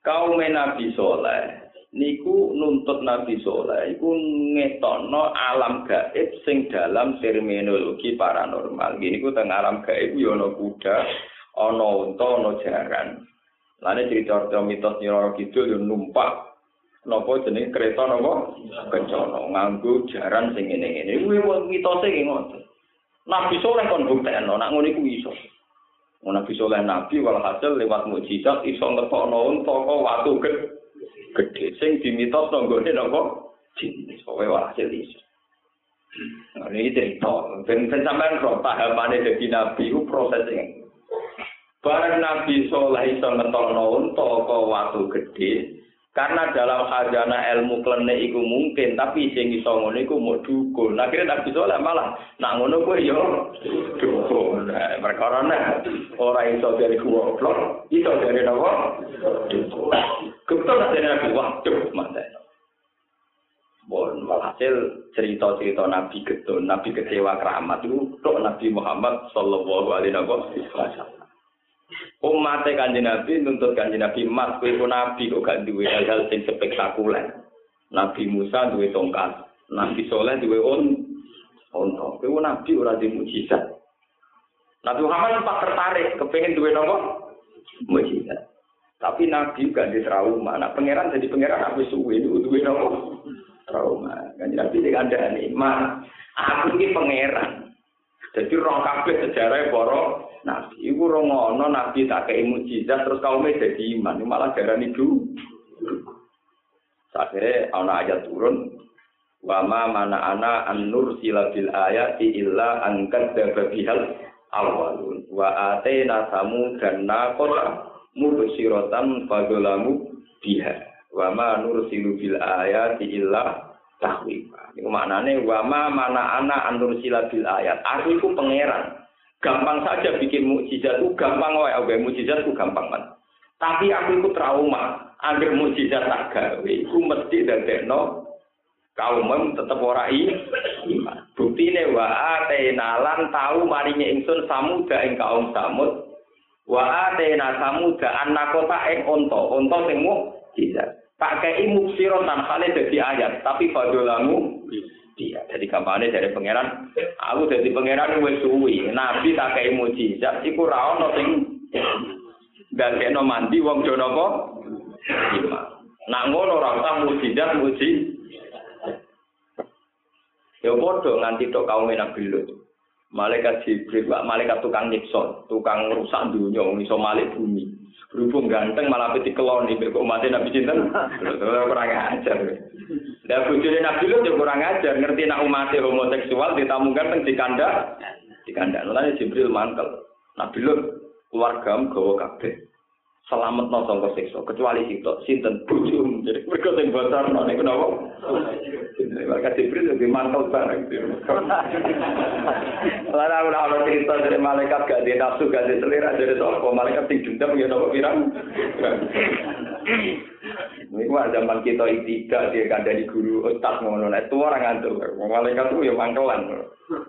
Kaum Nabi Soleh, niku nuntut Nabi Soleh, iku ngetono alam gaib sing dalam terminologi paranormal. Gini ku teng alam gaib yono kuda, ono unta, ono jaran. Lalu cerita-cerita mitos Nyiroro Kidul yo numpak Nopo jenis kereta nopo kencono nganggo jaran sing ngene-ngene. Kuwi mitose ki ngoten. Nabi soleh kon buktekno, nak ngono iku iso. Nabi soleh nabi walhasil lewat mukjizat iso ngetokno unta kok watu gede sing dimitos nggone napa jin sowe walhasil iso. Nah, ini cerita, ben ben sampean roh pahamane dadi nabi ku proses sing Barang Nabi Soleh iso ngetokno unta kok watu gede, Karena dalam khazanah ilmu klene iku mungkin, tapi sing iso ngono iku mau dukun. Nah, Nabi Soleh malah nak ngono kuwi yo dukun. Nah, perkara nah ora iso dari goblok, iso dari napa? Dukun. Kebetul dari Nabi waduh mate. Bon, walhasil cerita-cerita Nabi Gedon, Nabi kecewa keramat itu Nabi Muhammad Sallallahu Alaihi Wasallam. Umat kanjeng Nabi nuntut kanjeng Nabi mas kowe nabi kok gak duwe hal-hal sing spektakuler. Nabi Musa duwe tongkat, Nabi Soleh duwe on onto. Kowe nabi ora di mujizat. Nabi Muhammad sempat tertarik kepengen duwe nopo? Mujizat. Tapi Nabi gak di trauma. Nah, pangeran jadi pangeran aku suwe duwe nopo? Trauma. Kanjeng Nabi dikandani, "Ma, aku iki pangeran." Jadi roh kabeh sejarah para nabi. Iku ora ngono nabi tak kei mujizat terus kaum jadi iman, malah darani du. Akhirnya ana ayat turun Wama mana ana an nur silabil ayati illa angkat dababihal awalun wa atena samu dan nakota mubsiratan fadolamu biha wama nur silubil ayati illa tahwifa itu maknanya wama mana ana an nur silabil ayat aku itu pangeran gampang saja bikin mukjizat itu gampang wae oke mukjizat itu gampang kan tapi aku itu trauma agar mukjizat tak gawe iku mesti dadekno kaum tetep ora iman. Buktine wa atena lan tau maringe ingsun samuda ing kaum samud. Wa atena samuda anakota ing unta, unta sing mukjizat. Tak kei muksiro tanpane dadi ayat, tapi fadolamu dia. Jadi kampanye dari pangeran, aku jadi pangeran wis suwi. Nabi tak kei mukjizat iku ra ono sing dadekno mandi wong do napa? Iman. Nak ngono ora usah mukjizat mukjizat Ya bodoh nganti tok kaum Nabi Lut. Malaikat Jibril, malaikat tukang nyiksa, tukang rusak dunia, iso malik bumi. Berhubung ganteng malah peti keloni, kok mati Nabi Cinten, kurang ajar. Dan bujurnya Nabi Lut ya kurang ajar, ngerti nak umatnya homoseksual, ditamu ganteng di kandang, di kandang. Lalu Jibril mantel, Nabi Lut keluarga gawa kabeh. Selamat no sangka siksa kecuali situ sinten? Bujum jadi mereka sing bocor no niku napa? Mereka Jibril lebih mantel bareng Lalu aku nak cerita dari malaikat gak di nafsu gak di selera dari sopo malaikat sing dendam ya nopo pirang? Ini mah zaman kita tidak dia kan dari guru ustaz ngono itu orang ngantuk. Malaikat itu ya mangkelan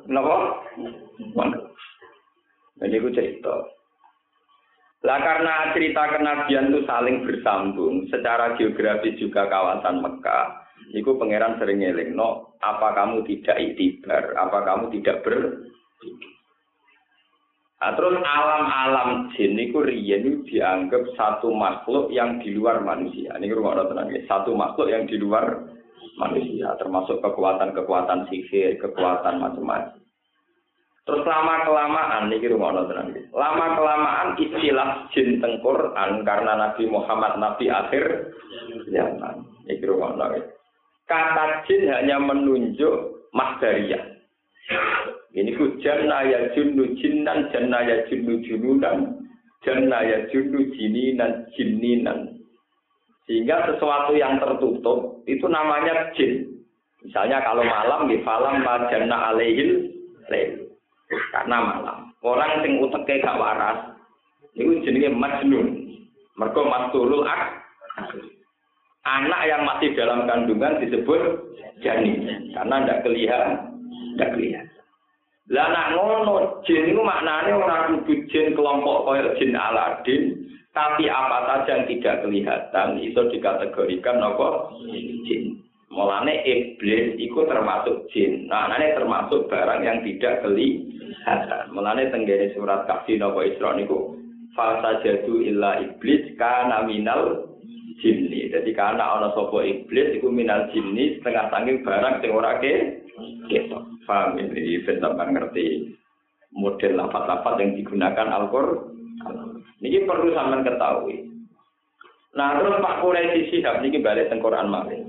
kenapa mangkel. Jadi aku cerita Lah karena cerita kenabian itu saling bersambung, secara geografis juga kawasan Mekah, itu pangeran sering ngeling, no, apa kamu tidak itibar, apa kamu tidak ber... Nah, terus alam-alam jin itu riyen dianggap satu makhluk yang di luar manusia. Ini rumah tenang ya. Satu makhluk yang di luar manusia, termasuk kekuatan-kekuatan sihir, kekuatan macam-macam. Terus lama kelamaan nih rumah nonton Lama kelamaan istilah jin tengkoran karena Nabi Muhammad Nabi akhir zaman. Ini rumah Kata jin hanya menunjuk masdariyah. Ini ku jannah ya junnu jinnan, jannah ya junnu jununan, jannah ya junnu jininan, jininan. Sehingga sesuatu yang tertutup itu namanya jin. Misalnya kalau malam di falam jannah alaihil lail karena malam. Orang sing uteke gak waras itu jenenge majnun. Mergo mastulul ak anak yang masih dalam kandungan disebut janin karena ndak kelihatan ndak kelihatan lah nak ngono jin itu maknanya orang kudu jin kelompok koyo jin Aladin tapi apa saja yang tidak kelihatan itu dikategorikan apa jin Mulane iblis itu termasuk jin. Nah, termasuk barang yang tidak kelihatan. Mulane tenggene surat kafir nopo Isra niku falsa jadu illa iblis kana minal jinni. Jadi karena ana sapa iblis iku minal jinni setengah tanging barang sing ora ke ketok. Paham ini ben ngerti model lafat-lafat yang digunakan Al-Qur'an. Ini perlu sampean ketahui. Nah, terus Pak Quraisy Sihab niki balik teng Quran malih.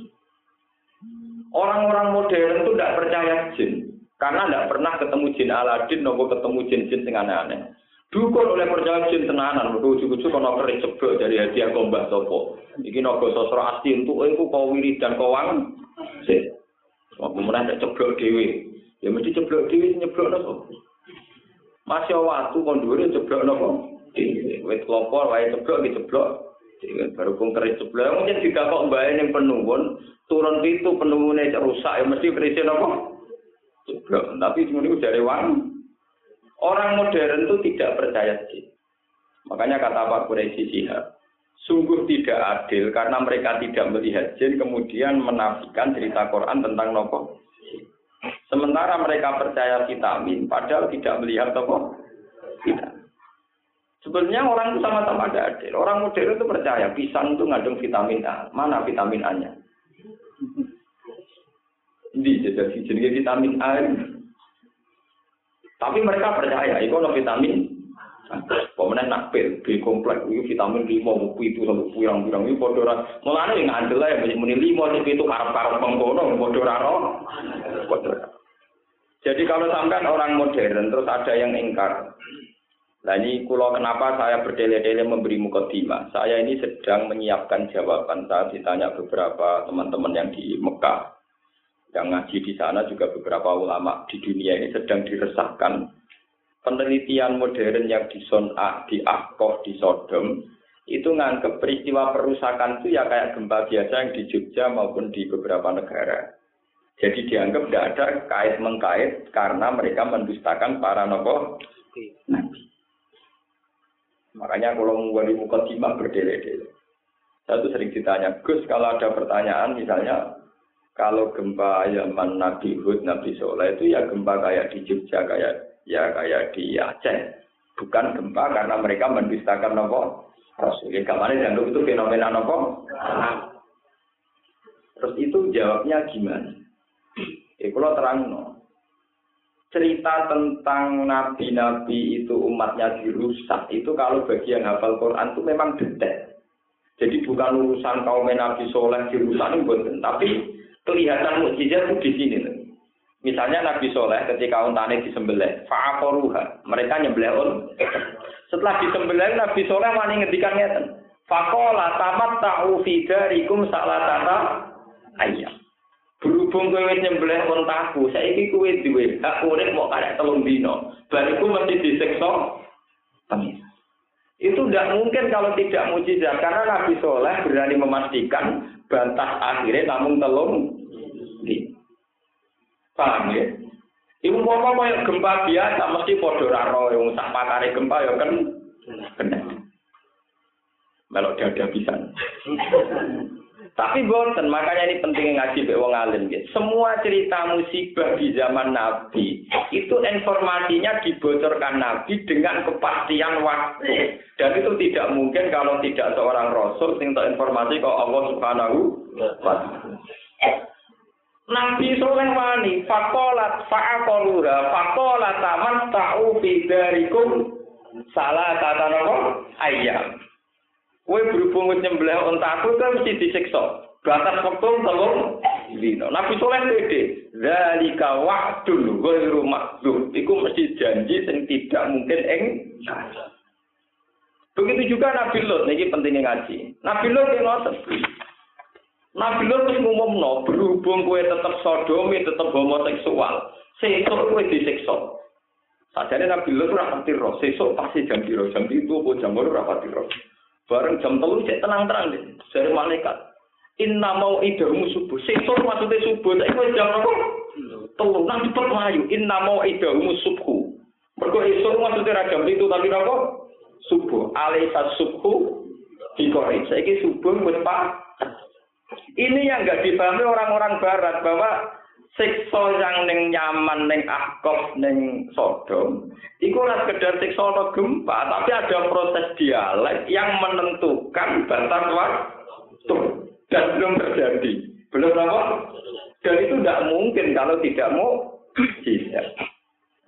Orang-orang modern itu tidak percaya jin. Karena tidak pernah ketemu jin Aladin, nopo ketemu jin-jin yang aneh-aneh. Dukun oleh percaya jin tenanan, ujuk-ujuk kalau keris ceblok dari hadiah gombah sopo. Iki nopo sosro asli untuk itu kau wirid dan kau wang. Kemudian ada ceblok dewi. Ya mesti ceblok dewi nyeblok nopo. Masih waktu konduri ceblok nopo. Wet kelopor, wae ceblok, ceblok. Baru pun keris sebelah. Mungkin jika kok mbak yang penuhun turun itu penuhunnya rusak. Ya mesti kerisnya nopo tapi cuma itu dari wang orang modern itu tidak percaya sih. Makanya kata Pak Quraisy Sihab sungguh tidak adil karena mereka tidak melihat jin kemudian menafikan cerita Quran tentang nopo. Sementara mereka percaya vitamin padahal tidak melihat nopo tidak Sebenarnya orang itu sama-sama ada adil. Orang modern itu percaya pisang itu ngandung vitamin A. Mana vitamin A-nya? Di jadi jenis vitamin A. Tapi mereka percaya itu ada vitamin Pemenang nak pil, B kompleks, itu vitamin lima, buku itu sampai pirang-pirang itu podo ora. Mulane yang ngandel ya banyak muni lima, itu karep-karep ora Podo Jadi kalau sampai orang modern terus ada yang ingkar. Nah ini kulo kenapa saya berdele-dele memberi mukadimah. Saya ini sedang menyiapkan jawaban saat ditanya beberapa teman-teman yang di Mekah. Yang ngaji di sana juga beberapa ulama di dunia ini sedang diresahkan penelitian modern yang di Son'a, di Akkoh, di Sodom, itu nganggep peristiwa perusakan itu ya kayak gempa biasa yang di Jogja maupun di beberapa negara. Jadi dianggap tidak ada kait-mengkait karena mereka mendustakan para nopo nabi. Makanya kalau muka mukadimah berdele-dele. Saya tuh sering ditanya, Gus kalau ada pertanyaan misalnya kalau gempa Yaman Nabi Hud, Nabi Soleh itu ya gempa kayak di Jogja, kayak ya kayak di Aceh. Bukan gempa karena mereka mendustakan nopo Rasul. Ya kemarin dianggap itu fenomena nopo. Terus itu jawabnya gimana? Ya kalau terang no. Cerita tentang nabi-nabi itu umatnya dirusak itu kalau bagi yang hafal Quran itu memang detail. Jadi bukan urusan kaum Nabi Soleh dirusak itu, tapi kelihatan mukjizat itu di sini. Misalnya Nabi Soleh ketika untane disembelih, fa'akoruha, mereka nyembelih un. Setelah disembelih Nabi Soleh wani ngedikan ngeten. Fakola tamat ta'u fidarikum salatata ayam. Berhubung kowe nyembelih untaku, saiki kowe duwe hak urip mau karek telung dino. Bariku mesti disiksa Itu tidak mungkin kalau tidak mujizat karena Nabi Soleh berani memastikan bantah akhirnya namun telung dino. Paham ya? Ibu bapak kaya gempa biasa mesti podo raro yang sak pakare gempa ya kan kena. Melok dada bisa. Tapi boten, makanya ini pentingnya ngaji be wong alim. Semua cerita musibah di zaman Nabi itu informasinya dibocorkan Nabi dengan kepastian waktu. Dan itu tidak mungkin kalau tidak seorang rasul sing informasi kok Allah Subhanahu wa. Nabi Soleh wani fakolat fa'akolura fakolat taman ta'u bidarikum salah nopo ayam. Kue berhubung nyembelih ontaku kan mesti disiksa. Batas waktu telung dino. Nabi Soleh pede. Zalika wa'dun ghairu makdzub. Iku mesti janji yang tidak mungkin eng. Begitu juga Nabi Lot. Ini pentingnya ngaji. Nabi Lot yang ngotot. Nabi Lot ngumumno, berhubung kowe tetep sodomi, tetep homoseksual, sesuk kowe disiksa. Sajane Nabi Lot ora ngerti roh, sesuk pasti jam piro, jam itu apa jam loro ora pati roh. Bareng jam telu cek tenang-tenang deh, dari malaikat. Inna mau idamu subuh, sesuk maksudnya subuh, tapi kowe jam apa? Telu, nang cepet melayu, inna mau idamu subuh. Mergo esuk maksudnya ra jam itu tapi apa? Subuh, alaisa subuh dikori. Saiki subuh ini yang nggak dipahami orang-orang Barat bahwa siksa yang neng nyaman neng akov neng sodom. Itu ora sekedar siksa atau gempa tapi ada proses dialek yang menentukan batas waktu. Dan belum terjadi. Belum apa? Dan itu tidak mungkin kalau tidak mau. Tidak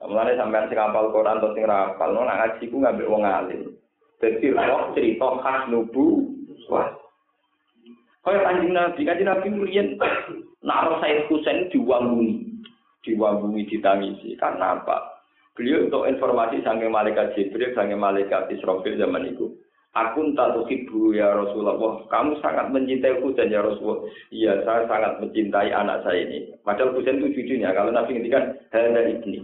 Mulane sampean sing hafal Quran atau sing rapal, no, nak ngaji ku ngambil wong alim. Dadi roh cerita khas nubu, wah Kaya kanjeng Nabi, kanjeng Nabi murian naro Said Husain diwanguni, diwanguni ditangisi. Karena apa? Beliau untuk informasi sange malaikat Jibril, sange malaikat Israfil zaman itu. Aku tak ibu ya Rasulullah. Kamu sangat mencintai Husain ya Rasulullah. Iya, saya sangat mencintai anak saya ini. Padahal Husain itu cucunya. Kalau Nabi ngendikan hada ibni.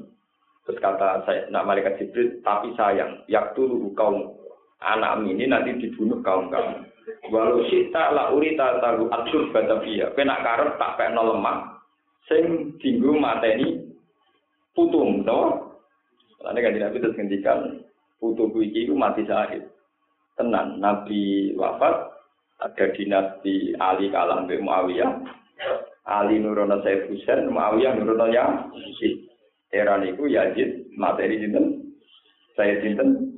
Terus kata saya, nak malaikat Jibril, tapi sayang, yak dulu kaum anak ini nanti dibunuh kaum kamu. Walau sita la urita taru atur batavia. Kena karep tak pekno lemah. Sing dinggo mateni putung, no? Lalu kan Nabi terus ngendikan putu iki mati syahid. Tenan Nabi wafat ada dinasti Ali kalah Mbak Muawiyah. Ali nurono Sayyid Husain, Muawiyah nurono Yazid. Era niku Yazid materi sinten? Saya sinten?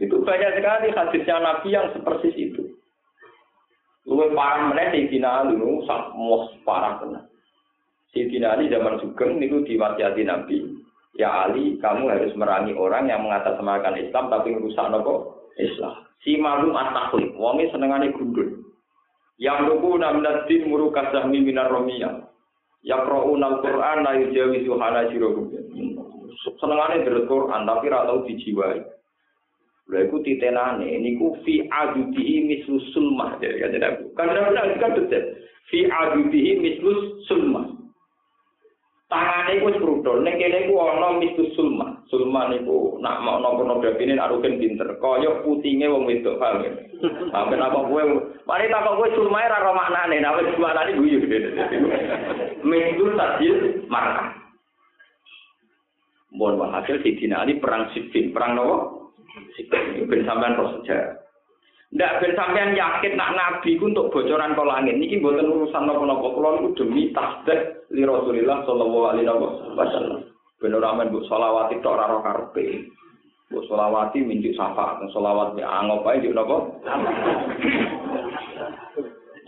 Itu banyak sekali hadisnya Nabi yang seperti itu. Lu parah meneh Sayyidina Ali nu sak mos parah tenan. Sayyidina Ali zaman Sugeng niku diwasiati Nabi, Ya Ali, kamu harus merangi orang yang mengatasnamakan Islam tapi merusak nopo Islam. Si malu atakhli, wonge senengane gundul. Yang lugu namnat din murukas zahmi minar romiyah. Yaqra'una al-Qur'an la yujawizu hanajirahum. Senengane delok Quran tapi ra tau dijiwai. Lha iku titenane niku fi adudihi mislu sulmah ya kan kan benar kan betul. Fi adudihi mislu sulmah. tangane iku wis krudul ning kene iku ana mistu sulma sulma niku nak mau napa-napa dene nak rugen pinter kaya putinge wong wedok paham ya sampe apa kowe mari tak kowe sulma ora ro maknane nek wis maknane guyu mistu tadil marka Mohon maaf hasil si Ali perang sipin, perang nopo? Ben sampean kok sejarah. Ndak ben sampean yakin nak nabi ku untuk bocoran ke langit niki mboten urusan napa-napa kula niku demi tasdek li Rasulillah sallallahu alaihi wasallam. Ben ora men mbok selawati tok ora karepe. Mbok selawati minjuk syafaat, selawat ya angop ae njuk napa?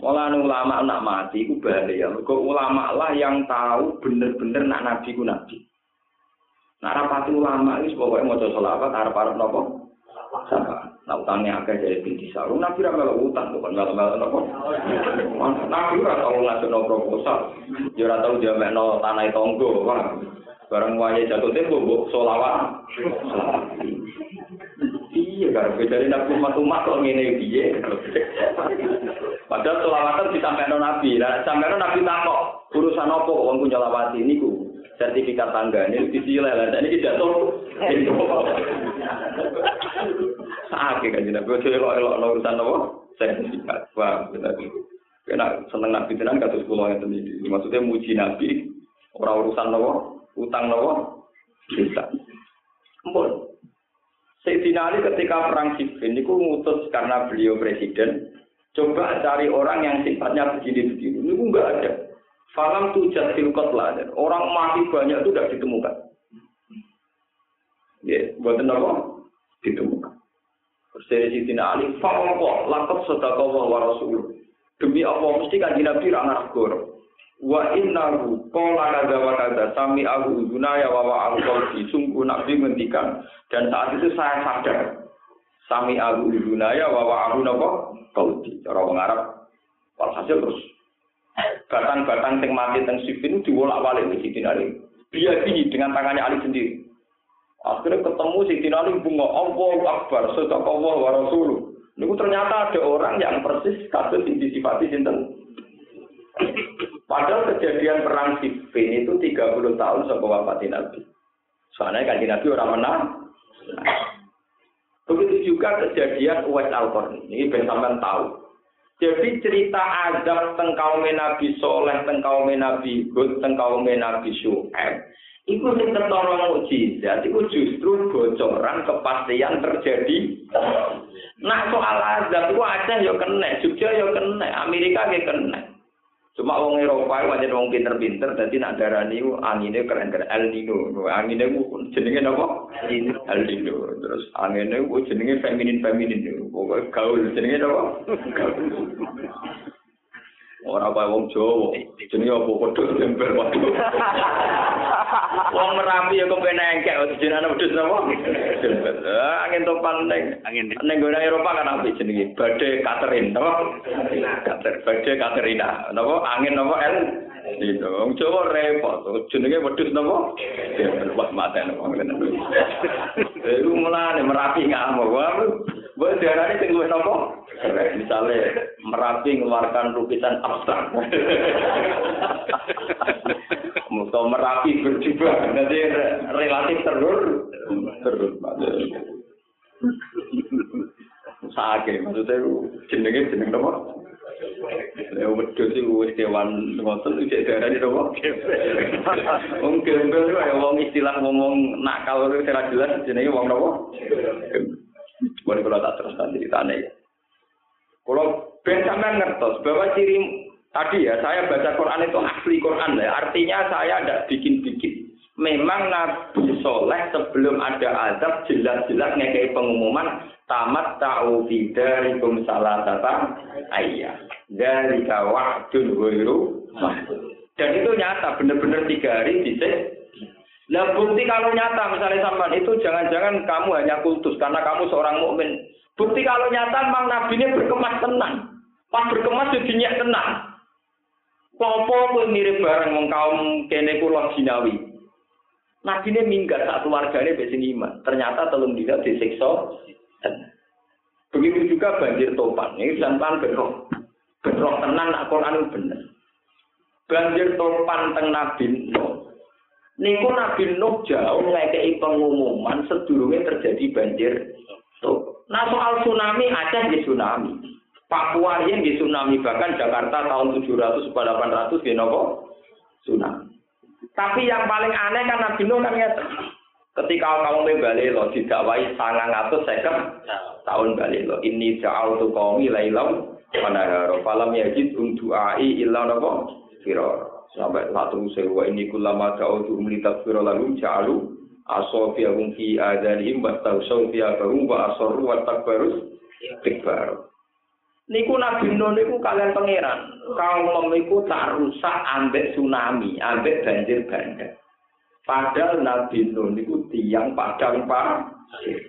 Mulane ulama nak mati ku bahaya. Mergo ulama lah yang tahu bener-bener nak nabi ku nabi. Nak rapati ulama iki pokoke maca selawat arep-arep napa? Sama. Nah utangnya agak jadi binti sarung. Nabi ra melok utang bukan melok nopo. Nabi ra tau ngasih no proposal. Ya ra tau dia no tanah tonggo. Barang waya jatuh tempo bu solawat. Iya kan, dari nabi umat umat kok ngene piye. Padahal solawatan disampaikan nabi. Nah, sampai nabi takok urusan kok wong punya lawati niku sertifikat tangga ini disilai lah. Ini jatuh. Sakit kan jenak. Gue elok elok urusan apa? Sertifikat. Wah, benar. Kena seneng nabi tenan kata sekolah yang tadi. Maksudnya muji nabi. Orang urusan apa? Utang apa? Bisa. Ampun. Sayyidina Ali ketika perang Siffin itu ngutus karena beliau presiden, coba cari orang yang sifatnya begini-begini. Ini enggak ada. Falam tujat silkot lah. Orang mati banyak itu tidak ditemukan. Ya, buat apa? Ditemukan. Terus dari Siti Ali, Fawwah, lakot sedekah wa rasul. Demi apa mesti kan Nabi ra ngagor. Wa innahu qala kadza wa kadza sami aku udunaya wa wa qalbi sungguh Nabi ngendikan dan saat itu saya sadar sami aku udunaya wa wa napa qalbi cara wong Arab walhasil terus batang-batang sing mati teng sifin diwolak-walik di Siti Ali. Dia dengan tangannya Ali sendiri. Akhirnya ketemu si Ali bunga Allah Akbar, sedekah Allah wa Rasuluh. Ini ternyata ada orang yang persis kasus yang disifati sinten. Padahal kejadian perang Siffin itu 30 tahun sebelum wafat Nabi. Soalnya kan Nabi orang menang. Begitu juga kejadian Uwais al Ini ben tahu. Jadi cerita azab tengkau Nabi Soleh, tengkau Nabi Hud, tengkau Nabi Syu'aib Iku sing ketara mukjizat iku justru bocoran kepastian terjadi. Nah soal azab iku Aceh ya kena, Jogja ya kena, Amerika ya kena. Cuma wong Eropa wajan wong pinter-pinter dadi nak darani ku angine keren-keren El Nino. Angine ku jenenge napa? El Nino. Terus angine ku jenenge feminin-feminin. Pokoke gaul jenenge napa? Gaul. Ora kaya wong Jawa, jenenge apa padha tempel wae. Wong Merapi ya kepen engkek jenenge wedhus napa? Tempel. Angin topan ning angin ning gone Eropa kan apa jenenge? Badhe Catherine, napa? Kater, badhe Katerina. Napa? Angin napa El? Itu wong Jawa repot. Jenenge wedhus napa? Tempel wah maten wong ngene. Iku mulane Merapi ngamuk. Buat diarani sing luwih napa? Misalnya Merapi mengeluarkan lukisan abstrak. Muka Merapi berjubah, nanti relatif terur, terur. Sakit, maksudnya jenenge jeneng apa? Ya wedhus iku wis kewan ngoten iki darane napa? Wong gembel ya wong istilah ngomong nakal ora jelas jenenge wong napa? Boleh kalau tak terus nanti ditanya ya. Kalau ben ngertos bahwa ciri tadi ya saya baca Quran itu asli Quran ya. Artinya saya tidak bikin-bikin. Memang Nabi Soleh sebelum ada azab jelas-jelas ngekei pengumuman tamat ta'u fidarikum salah tata ayah dari kawah dan itu nyata benar-benar tiga hari bisa Lah bukti kalau nyata misalnya sampean itu jangan-jangan kamu hanya kultus karena kamu seorang mukmin. Bukti kalau nyata memang nabi ini berkemas tenang. Pas berkemas jadi nyak tenang. Popo kowe mirip bareng wong kaum kene kula jinawi. Nabi ini minggat saat keluarganya besi iman. Ternyata telung dia disiksa. Begitu juga banjir topan. Ini pelan-pelan berroh. Berroh tenang, nak Quran bener. Banjir topan teng Nabi Nuh. Niku Nabi Nuh jauh ngekei pengumuman sedurunge terjadi banjir. Tuh. Nah soal tsunami ada di tsunami. Papua yang di tsunami bahkan Jakarta tahun 700 800 di nopo tsunami. Tapi yang paling aneh kan Nabi Nuh kan Ketika kamu balik lo didakwai sangang atau second tahun balik lo ini jauh tuh kaum ilailam mana falam yajid untuk ai ilah nopo firor sampai satu sewa ini kulama jauh tuh melihat firo lalu jalu asofia fi adanihim batau sofia baru wa asoru wa takbarus tikbar niku nabi nuh niku kalian pangeran. Kaum niku tak rusak ambek tsunami ambek banjir bandang. Padahal nabi nuh niku tiang padang pasir.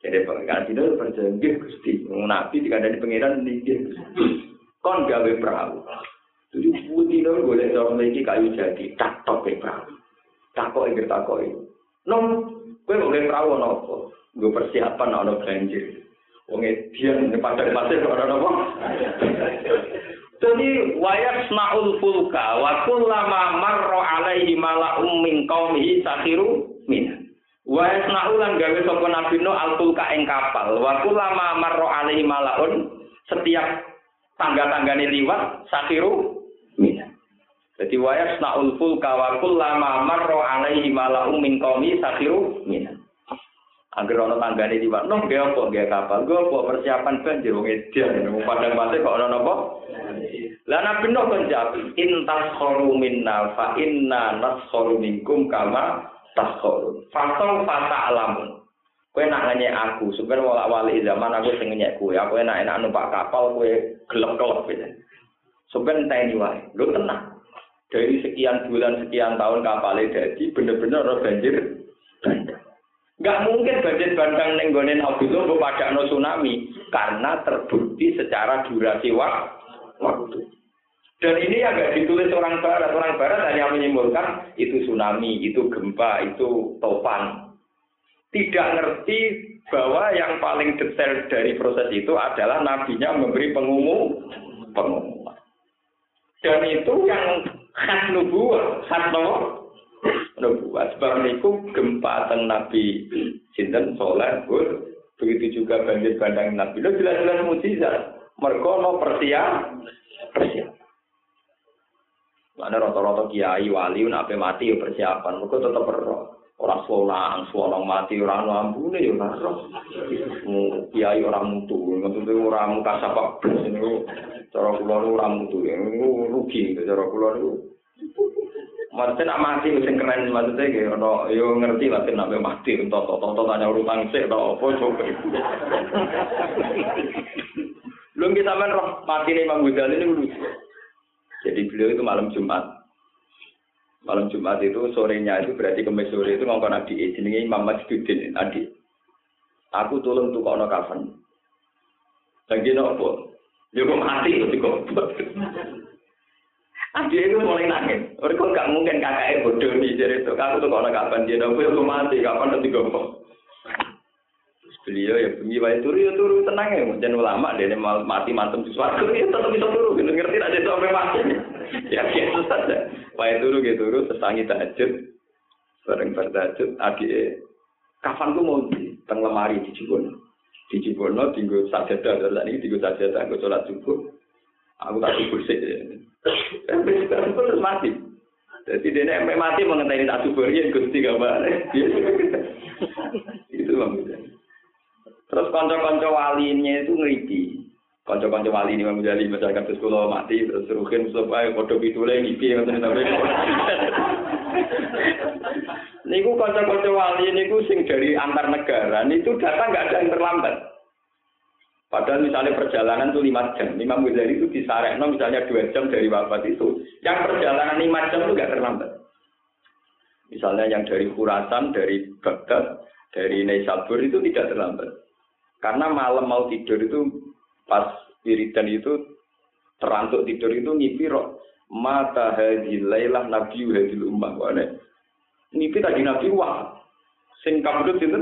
Jadi pengiran itu berjanji gusti nabi tidak ada di pangeran nih kon gawe perahu Jadi putih itu boleh dalam lagi kayu jati tak tok ya pak. Tak kok takoki. tak kowe ini. gue boleh Nggo persiapan ana banjir. Wong edian depan dari pasir ke orang nopo. Jadi wayak snaul fulka waktu lama marro alaihi malakum min kaumhi sakiru min. Wa snaulan gawe sopo nabi no al fulka ing kapal. Wa lama marro alaihi mala'un setiap tangga-tanggane liwat sakiru Jadi wayas naul fulka wa kullama marra alaihi mala'um min qaumi sakhiru min. Angger ana tanggane di Noh ge apa ge kapal, ge apa persiapan banjir wong edan wong padang pasir kok ana napa? Lah nabi Nuh kan jawab, "In taskharu minna fa inna naskharu minkum kama taskharu." Fasal fata alamun. Kowe nak ngenyek aku, sebenarnya wala wali zaman aku sing ngenyek kowe, aku enak-enak numpak kapal kowe gelap-gelap gitu. Sebenarnya tani wae, lu tenang. Dari sekian bulan sekian tahun kapalnya jadi bener-bener ada banjir bandang. Gak mungkin banjir bandang nenggonen Abdullah pada no tsunami karena terbukti secara durasi waktu. Dan ini agak ditulis orang barat. Orang barat hanya menyimpulkan itu tsunami, itu gempa, itu topan. Tidak ngerti bahwa yang paling detail dari proses itu adalah nabinya memberi pengumum pengumuman. Dan itu yang khas nubuah, nopo nubuah. Sebab niku gempa teng Nabi sinten soleh, begitu juga banjir bandang Nabi. Lo jelas-jelas mujizat. Mereka no persiap, persiap. Mana rata-rata kiai wali nape mati ya persiapan. Mereka tetap berroh. Orang solang, solang mati, orang lambune ya roh. Kiai orang mutu, maksudnya orang muka sapak blas ini. Cara kula nu orang mutu, rugi. Cara kula nu Maksudnya nak mati mesti keren maksudnya gitu, no, yo ngerti mati, untuk toto toto tanya urutan sih, atau apa coba. Kita main roh mati nih Imam Ghazali lucu. Jadi beliau itu malam Jumat, malam Jumat itu sorenya itu berarti kemis sore itu ngomong adik, jenenge Imam Majduddin adik. Aku tolong tuh kono kafan. Dia nopo, dia mati, dia Dia itu mulai nangis. Mereka gak mungkin kakaknya bodoh nih jadi itu. Kamu tuh kalau kapan dia nopo aku mati, kapan nanti gombong. Beliau ya bengi wae turu ya turu tenang ya. Jangan ulama dia mati mantem di suatu ya tetap bisa turu. Gitu ngerti aja sampai mati. Ya biasa saja. Wae turu gitu turu sesangi tahajud. Bareng bertahajud adik kapan ku mau di teng lemari di Cibono. Di Cibono tinggal sajadah, dan tinggal sajadah, gue sholat subuh. Aku tak subuh sih. Sekarang terus mati. Jadi dia sampai mati mengenai tak subuh ya gusti gambar. itu maksudnya. Terus konco-konco walinya itu ngeripi. Konco-konco wali ini menjadi masyarakat sekolah mati terus rukin supaya foto pitule ngipi ngoten sampai. Niku konco-konco wali niku sing dari antar negara itu datang nggak ada yang terlambat. Padahal misalnya perjalanan itu lima jam, Imam Ghazali itu no, misalnya dua jam dari wafat itu, yang perjalanan lima jam itu gak terlambat. Misalnya yang dari Khurasan, dari Baghdad, dari Naisabur itu tidak terlambat. Karena malam mau tidur itu pas wiridan itu terantuk tidur itu ngipi roh mata hadil lailah nabi hadil ummah wane ngipi tadi nabi wah. Sing kabudut itu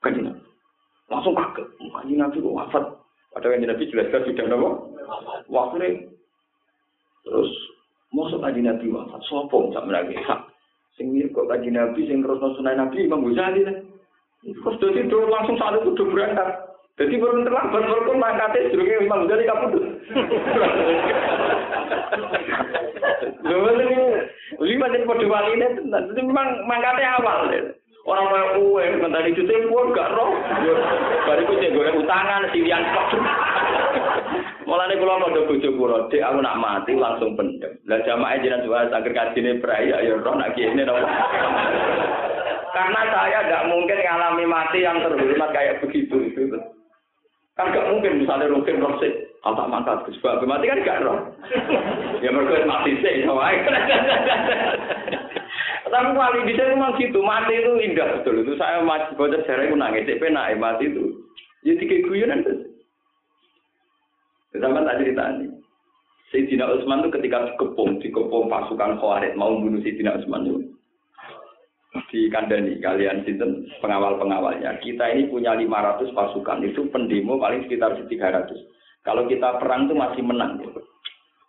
kan langsung kaget. Kaji nabi kok wafat? Padahal yang nabi jelas-jelas sudah nopo? Waktu terus masuk kaji nabi wafat? Sopong sama lagi sing mirip kok kaji nabi sing terus sunai nabi imam Ghazali. Terus jadi langsung saat itu berangkat. Jadi baru terlambat, baru pun mangkatnya memang jadi kapudut. Lalu ini, lima jadi pada wali ini, jadi memang mangkatnya awal. Orang mau kue, mentari itu pun gak roh. Bariku cek gue utangan, silian kok. Mulane kula mau bojo kula, Dik aku nak mati langsung pendem. Lah jamaah jenengan jual agar kajine prai ya roh nak kene napa. Karena saya tidak mungkin ngalami mati yang terhormat kayak begitu itu. Kan gak mungkin misalnya Rukin Rosik, kalau tak mantap ke sebuah mati kan gak roh. ya mereka mati sih, sama Tapi wali bisa memang gitu, mati itu indah betul. Itu saya masih bocor sejarah itu nangis, tapi naik mati itu. Ya tiga guyonan itu. Sama tak cerita ini. Sayyidina Utsman itu ketika dikepung, dikepung pasukan Khawarij mau bunuh Sayyidina Utsman itu di kandani kalian sinten pengawal-pengawalnya. Kita ini punya 500 pasukan, itu pendemo paling sekitar 300. Kalau kita perang itu masih menang. Gitu.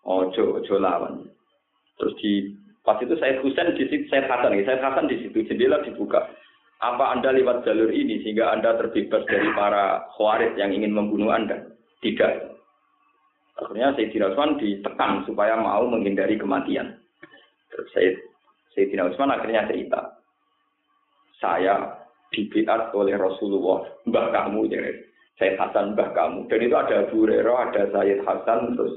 Ojo, ojo lawan. Terus di pas itu saya Husain di situ, saya Hasan, saya Hasan di situ jendela dibuka. Apa Anda lewat jalur ini sehingga Anda terbebas dari para khawarij yang ingin membunuh Anda? Tidak. Akhirnya Sayyidina Utsman ditekan supaya mau menghindari kematian. Terus saya Sayyidina Utsman akhirnya cerita, saya dibiat oleh Rasulullah, mbah kamu, jadi Sayyid Hasan mbah kamu. Dan itu ada Abu Hurairah, ada Sayyid Hasan, terus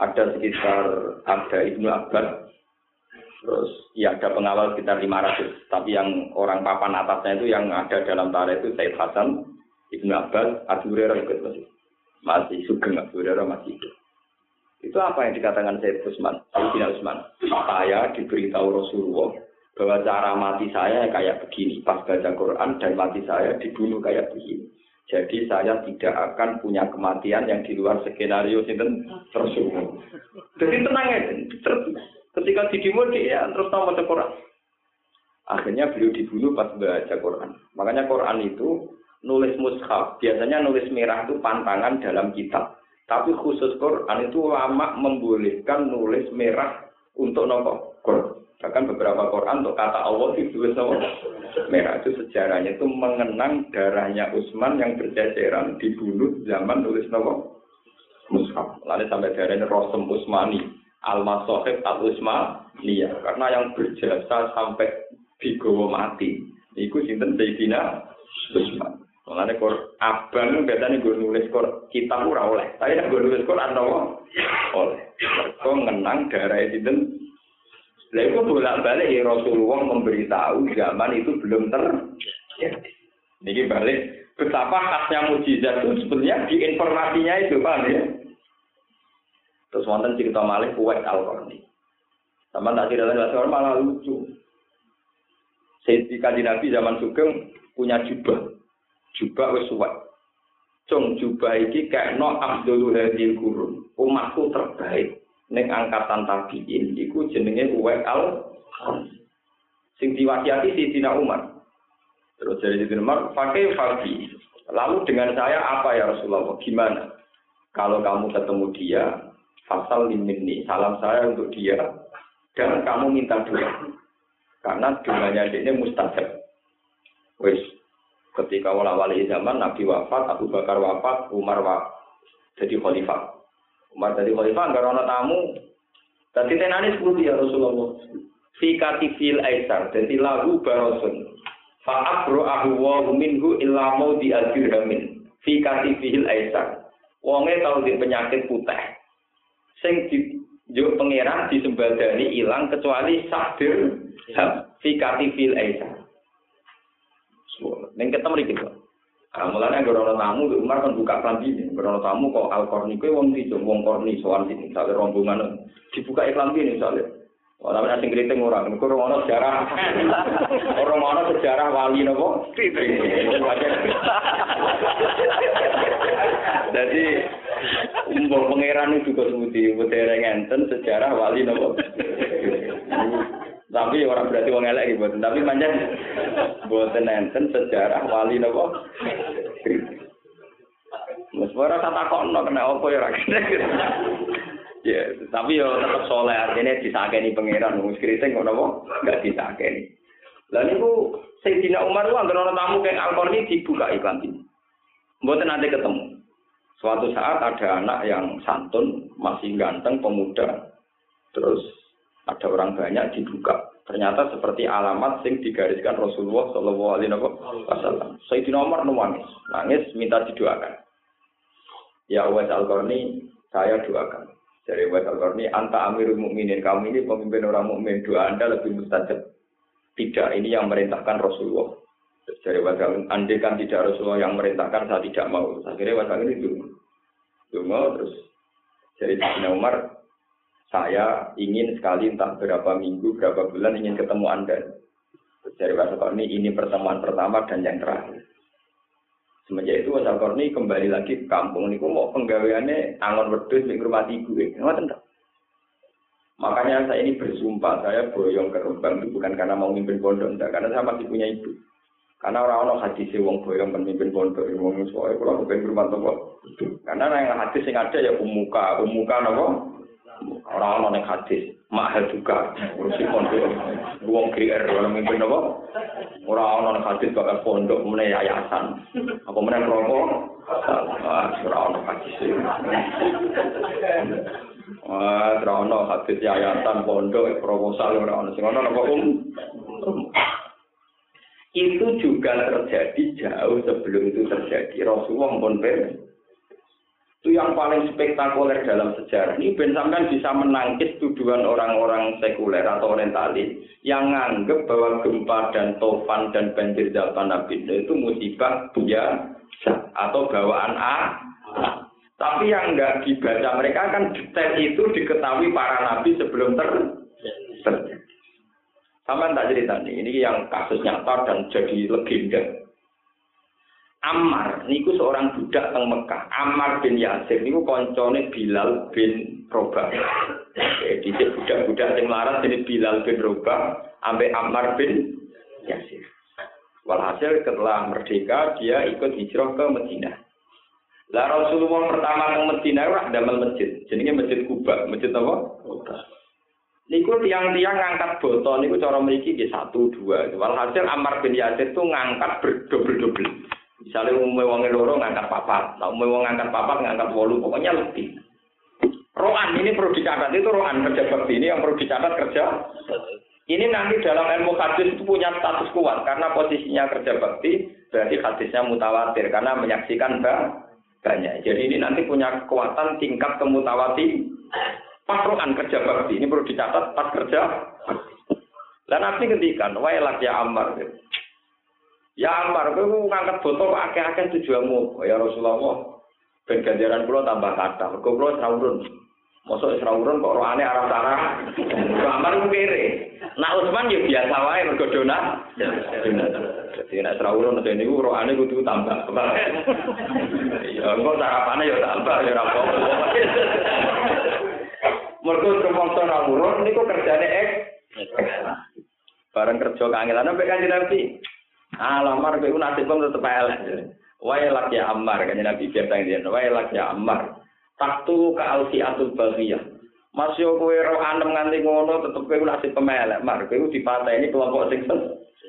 ada sekitar ada Ibnu Abbas, terus ya ada pengawal sekitar 500. Tapi yang orang papan atasnya itu yang ada dalam tara itu Sayyid Hasan, Ibnu Abbas, Abu Hurairah ikut masih masih sugeng Abu Hurairah masih hidup. Itu apa yang dikatakan Sayyid Usman, Sayyidina Usman. Saya diberitahu Rasulullah bahwa cara mati saya kayak begini. Pas baca Quran dan mati saya dibunuh kayak begini. Jadi saya tidak akan punya kematian yang di luar skenario sinten Rasulullah. Jadi tenang ya. Ketika didimu dia terus tahu baca Quran. Akhirnya beliau dibunuh pas baca Quran. Makanya Quran itu nulis mushaf. Biasanya nulis merah itu pantangan dalam kitab. Tapi khusus Quran itu lama membolehkan nulis merah untuk nopo Quran. Bahkan beberapa Quran untuk kata Allah itu merah itu sejarahnya itu mengenang darahnya Utsman yang berceceran dibunuh zaman tulis nama Mushaf. Lalu sampai darahnya Rosem Utsmani, Al-Masohib Al-Utsmaniyah. Karena yang berjasa sampai digowo mati. Iku sinten Sayyidina Utsman. Mulane kor abang biasanya gue nulis kor kita ora oleh. Tapi gue nulis kor ana oleh. Kok ngenang darah sinten lah itu bolak-balik ya Rasulullah memberitahu zaman itu belum terjadi. Ini balik betapa khasnya mujizat itu sebenarnya di informasinya itu pak ya. Terus wonten cerita malih kuwait al -Qarni. Sama tak tidak lain malah lucu. Sayyidina Nabi zaman Sugeng punya jubah. Jubah wis suwek. Cung jubah iki kayak no Abdul Hadil Gurun. Umatku terbaik ning angkatan tabiin iku jenenge Uwais al sing diwasiati Sayyidina Umar. Terus dari Sayyidina Umar, pakai Fabi. Lalu dengan saya apa ya Rasulullah? Gimana? Kalau kamu ketemu dia, fasal limini, salam saya untuk dia, dan kamu minta doa. Karena doanya ini mustajab. Wis, ketika wala wali zaman Nabi wafat, Abu Bakar wafat, Umar wafat, jadi khalifah. Umar dari khalifah nggak ada tamu. Tadi tenani sepuluh ya Rasulullah. Fikati fil aisar. Jadi lagu barosun. Fa'abro ahu wa minhu illa mau di dirhamin. Fikati fil aisar. Wonge tahu di penyakit putih. Sing di juk pangeran disembadani hilang kecuali sadir fikati fil aisar. Neng ketemu iki, Nah, mulanya gorono tamu, Umar kan buka klambi ini. Gorono tamu kok al korni kue wong di wong korni soal sini, misalnya rombongan dibuka iklan ini misalnya. Oh, tapi asing kriting orang, itu orang sejarah, orang mana sejarah wali nopo? Jadi, umur pangeran itu juga sebuti, budaya ngenten sejarah wali nopo. Tapi orang berarti wong elek gitu, tapi manjang buatan enten sejarah wali nopo. Mas ora tak takokno kena apa ya Ya, tapi yo tetap soleh artinya disakeni pangeran wong kriting kok napa enggak disakeni. Lah niku Sayyidina Umar ku anggere ana tamu kayak Al-Qarni dibuka iklan ini. Mboten nanti ketemu. Suatu saat ada anak yang santun, masih ganteng, pemuda. Terus ada orang banyak dibuka. Ternyata seperti alamat sing digariskan Rasulullah Shallallahu Alaihi Wasallam. Sayyidina Umar nangis, nangis minta didoakan. Ya Allah Al-Qarni, saya doakan. Dari Wes Al-Qarni, anta amirul mukminin. Kamu ini pemimpin orang mukmin. Doa Anda lebih mustajab. Tidak, ini yang merintahkan Rasulullah. Dari Wes Andai kan tidak Rasulullah yang merintahkan, saya tidak mau. Akhirnya Wes ini dungu. Dungu, terus dari Sayyidina Umar, saya ingin sekali entah berapa minggu, berapa bulan ingin ketemu Anda. Dari Wes Al-Qarni, ini pertemuan pertama dan yang terakhir. Semenjak itu Wasal Korni kembali lagi ke kampung. Niku mau penggaweannya angon wedus di rumah ibu. Ngoten Makanya saya ini bersumpah, saya boyong ke Rembang itu bukan karena mau mimpin pondok, enggak, karena saya masih punya ibu. Karena orang-orang hadis wong boyong pemimpin pondok, wong soalnya kalau pengen rumah toko. Karena yang hadis yang ada ya umuka, umuka nopo. Orang-orang yang hadis, mahal juga, urusi pondok, wong GR, orang mimpin nopo. Ora ana hadis bakal pondok meneh yayasan. Apa meneh rokok? Ora ana hadis. Ah, ora ana hadis yayasan pondok proposal ora ana sing ana apa um. Itu juga terjadi jauh sebelum itu terjadi. Rasulullah pun itu yang paling spektakuler dalam sejarah ini Ben sampean bisa menangkis tuduhan orang-orang sekuler atau orientalis yang nganggep bahwa gempa dan tofan dan banjir zaman Nabi itu musibah biasa atau bawaan A. Tapi yang enggak dibaca mereka kan detail itu diketahui para nabi sebelum ter terjadi. Sama tak cerita nih, ini yang kasus nyata dan jadi legenda. Ammar niku seorang budak teng Mekah. Ammar bin Yasir niku koncone Bilal bin Robah. Jadi budak-budak sing larat jadi Bilal bin Robah ambek Ammar bin Yasir. Walhasil setelah merdeka dia ikut hijrah ke Madinah. Lah Rasulullah pertama ke Madinah wah damel masjid. Jenenge Masjid Kuba. Masjid apa? Kuba. Niku tiang-tiang ngangkat botol niku cara mriki nggih satu dua. Walhasil Ammar bin Yasir tuh ngangkat berdobel-dobel. Misalnya umumnya wong loro ngangkat papat, nah umumnya wong ngangkat papat ngangkat wolu, pokoknya lebih. Rohan ini perlu dicatat itu rohan kerja bakti ini yang perlu dicatat kerja. Ini nanti dalam ilmu hadis itu punya status kuat karena posisinya kerja bakti berarti hadisnya mutawatir karena menyaksikan banyak. Jadi ini nanti punya kekuatan tingkat kemutawati pas rohan kerja bakti ini perlu dicatat pas kerja. Dan nanti ngendikan, wailak ya Ammar. Ya Ammar, kowe ngangkat botol kok akeh-akeh tujuanmu. Ya Rasulullah, ben ganjaran kula tambah kathah. Mergo kula ora urun. Mosok kok rohane arah-arah. Ammar ku kere. Nak Utsman ya biasa wae mergo donat. Jadi nek ora urun dene niku rohane kudu tambah. Ya engko sarapane ya tambah ya ora apa-apa. Mergo rumangsa ora urun niku kerjane ek. Bareng kerja kangelan sampai kanjeng Nabi. Alamar kowe nasib wong tetep elek. Wae lak ya Ammar kan Nabi biasa dia. Wae lak ya Ammar. Taktu ka alfi atul baghiyah. Mas yo kowe ro anem nganti ngono tetep kowe nasib pemelek. Mar kowe dipateni kelompok sing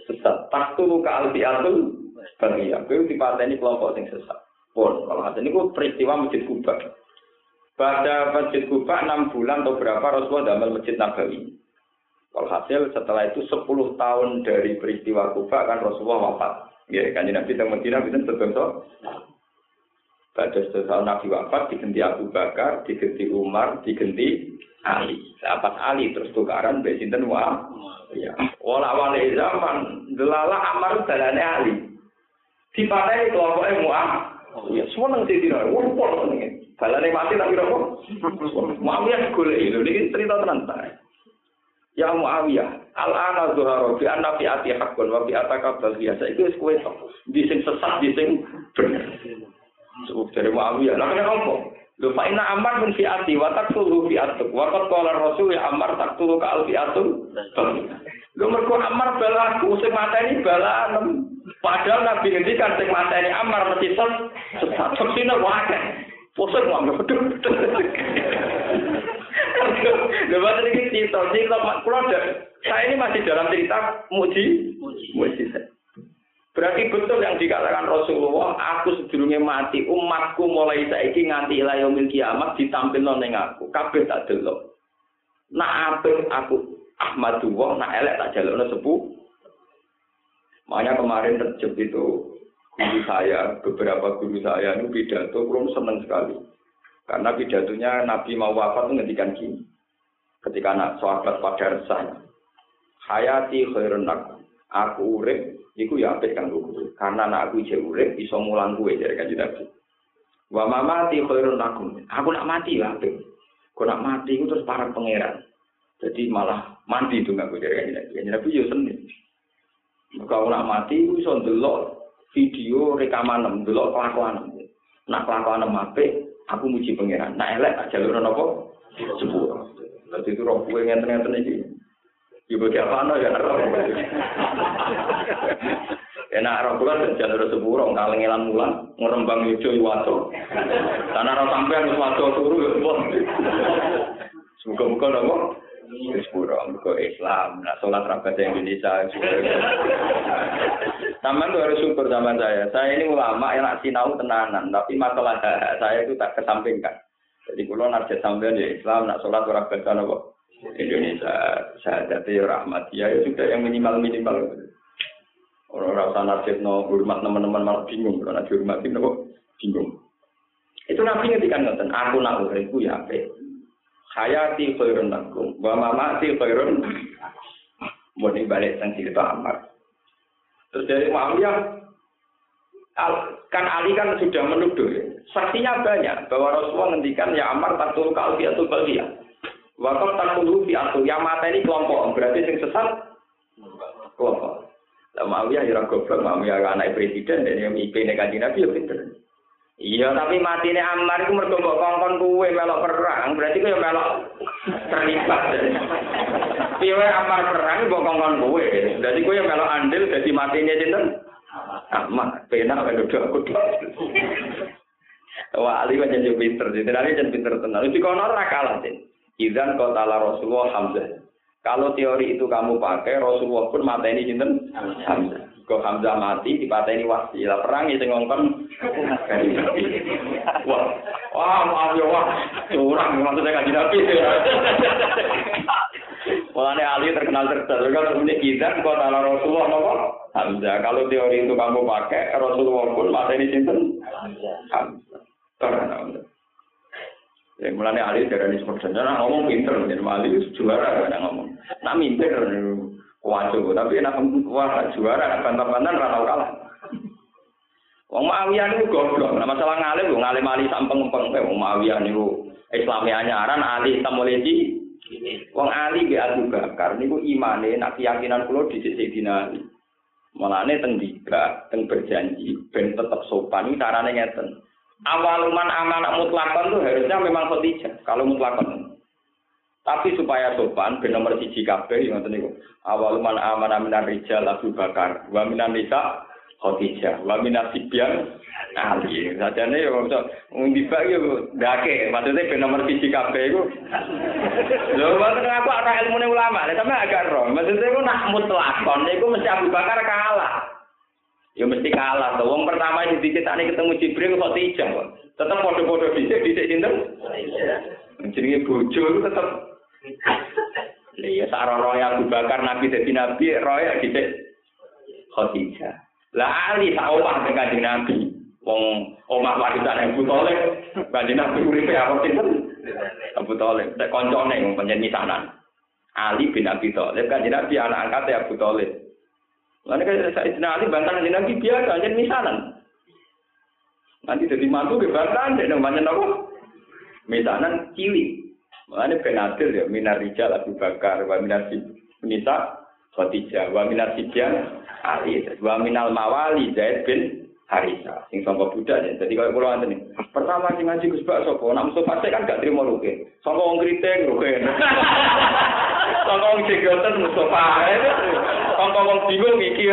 sesat. Taktu ka alfi atul baghiyah. Kowe dipateni kelompok sing sesat. Pun kalau hati ini peristiwa Masjid Kuba. Pada Masjid Kuba 6 bulan atau berapa Rasulullah dalam Masjid Nabawi. Walhasil setelah itu 10 tahun dari peristiwa Kuba kan Rasulullah wafat. Ya, kan Nabi teng Madinah itu sedangso. Pada setelah Nabi wafat diganti Abu Bakar, diganti Umar, diganti Ali. Sahabat Ali terus tukaran mbek sinten wa. Ya. Wala zaman delala Amar dalane Ali. Dipateni kelompoke Mu'ah. Ya, semua nang. Wong pol ngene. Balane mati tapi ora kok. Muawiyah golek lho niki cerita tenan ta. Ya Muawiyah, al-ana zuhara bi anna fi ati haqqun wa fi ataka biasa itu wis kowe tok. Di sing sesat di sing bener. Sebab dari Muawiyah, lha kenapa apa? Lho fa inna amar min fi ati wa taqtulu fi atuk. Wa qad qala rasul ya amar taqtulu ka al fi atuk. Lho mergo amar balaku sing mateni balanem. Padahal Nabi ngendikan sing mateni amar mesti sesat. Sesat wae. Pusat mau betul betul. Lepas ini cerita, cerita saya ini masih dalam cerita muji, muji. Berarti betul yang dikatakan Rasulullah, aku sedurunge mati, umatku mulai saiki nganti ila yaumil kiamat ditampilno ning aku, kabeh tak delok. Nak apik aku Ahmadullah, nak elek tak jalukno sepuh. Makanya kemarin terjep itu guru saya, beberapa guru saya itu pidato, belum senang sekali. Karena pidatonya Nabi mau wafat itu ngendikan gini. Ketika anak sahabat pada resahnya. Hayati khairun aku. Aku urip, iku ya apik kan gue. Karena anak aku ije urip, iso mulang gue dari kanji Nabi. Wa mati khairun aku. Aku nak mati ya apik. Kau nak mati itu terus para pangeran. Jadi malah mati itu nggak gue kanji Nabi. Kanji Nabi ya seneng. Kalau nak mati, itu iso ndelok video rekaman delok kelakuan. Nak kelakuan apik, aku muji pangeran. Nak elek tak jalur napa? Sepuro. Dadi itu roh kowe ngenten-ngenten iki. Ya bagi apa ya roh. Enak roh kula jalur sepuro kalengelan mulan ngrembang ijo iwato. Karena roh sampean wis wato turu ya Semoga-moga napa? Wis pura mergo Islam. Nah, salat ra Indonesia. Taman tuh harus syukur zaman saya. Saya ini ulama yang nak sinau tenanan, tapi masalah saya itu tak kesampingkan. Jadi kalau narjet sampean ya Islam, nak sholat orang baca nopo Indonesia, saya jadi rahmatia ya sudah yang minimal minimal. Orang rasa narjet no hormat teman-teman malah bingung, kalau nanti hormatin nopo bingung. Itu nabi ngertikan ngoten, aku nak uripku ya. Hayati khairun lakum, wa mamati khairun. Mau balik sang cerita Amar. Terus dari Muawiyah, kan Ali kan sudah menuduh ya. Saksinya banyak bahwa Rasulullah ngendikan ya Amar taktul kalfiatul baliyah. Waktu taktul fiatul yang mata ini kelompok berarti yang sesat kelompok. Lah Muawiyah ya goblok, Muawiyah anak presiden dan yang IP negatif Nabi ya pinter. Iya, tapi mati ini Ammar itu mergo mbok kongkon kuwe melok perang, berarti kowe melok terlibat. Piye Ammar perang mbok kongkon kuwe. Dadi kowe melok andil dadi matine sinten? Ammar, penak kan udah aku. Wah, Ali kan jadi pinter, jadi Ali jadi pinter tenang. Itu kono ora kalah, Din. Izan kotala Rasulullah Hamzah. Kalau teori itu kamu pakai, Rasulullah pun mata ini Hamzah. Kok Hamzah mati dipateni wahsi. Lah perang sing ngongkon Wah, wah maaf ya wah. Curang maksudnya kan Nabi. Mulane Ali terkenal cerdas. Kalau punya kita kok ala Rasulullah nopo Hamzah. Kalau teori itu kamu pakai, Rasulullah pun mata ini Hamzah. Karena Ya, mulane Ali dari seperti nah, ngomong pinter, jadi Ali juara kan ngomong. Nak mimpir, Waduh, tapi enak wah juara, bantar-bantar rata kalah. Wong Muawiyah niku goblok. Nah, masalah ngalim, ngalim ali sampeng-empeng. Wong Muawiyah niku Islami anyaran ali tamoleci. Wong Ali be Abu Bakar niku imane nak keyakinan kula dhisik dina Ali. Mulane teng diga, teng berjanji ben tetep sopan iki carane ngeten. Awaluman amanah mutlakon tuh harusnya memang khotijah kalau mutlakon. Tapi supaya sopan, ben nomor siji kabeh yang ngoten niku. Awal man amana minan rijal Abu Bakar, wa minan nisa Khadijah, wa minan sibyan Ali. Sajane yo iso ngundibak yo ndake, maksudnya ben nomor siji kabeh iku. Lho, mboten aku ana ilmune ulama, lha sampe agak roh. Maksudnya iku nak mutlakon iku mesti Abu Bakar kalah. Ya mesti kalah. Tuh. Wong pertama yang dicetakne ketemu Jibril tijang kok. Tetep padha-padha dhisik dhisik sinten? Jenenge bojo tetep Iya, sarono yang Abu Bakar Nabi jadi Nabi, roya gitu. Khadijah. Lah Ali sak omah dengan kanjeng Nabi. Wong omah warisan Abu Thalib, kanjeng Nabi uripe apa sinten? Abu Thalib. Tek koncone wong panjen misanan. Ali bin Abi Thalib kanjeng Nabi anak angkatnya Abu Thalib. Lalu kan Sayyidina Ali bantah kanjeng Nabi biasa, kanjeng misanan. Nanti jadi mantu ke bantah, jadi namanya apa? Misanan cilik. Makanya ben adil ya minar rijal Abu Bakar wa minar nisa Khadijah wa minar sibyan Ali wa minal mawali Zaid bin Harisa sing sangka Buddha ya. Jadi kalau kula ngene. Pertama sing ngaji Gus Bak sapa? Nak musuh pasti kan gak trimo ruke. Sangka wong kriting ruke. Sangka wong jegoten Mustafa. Sangka wong bingung iki.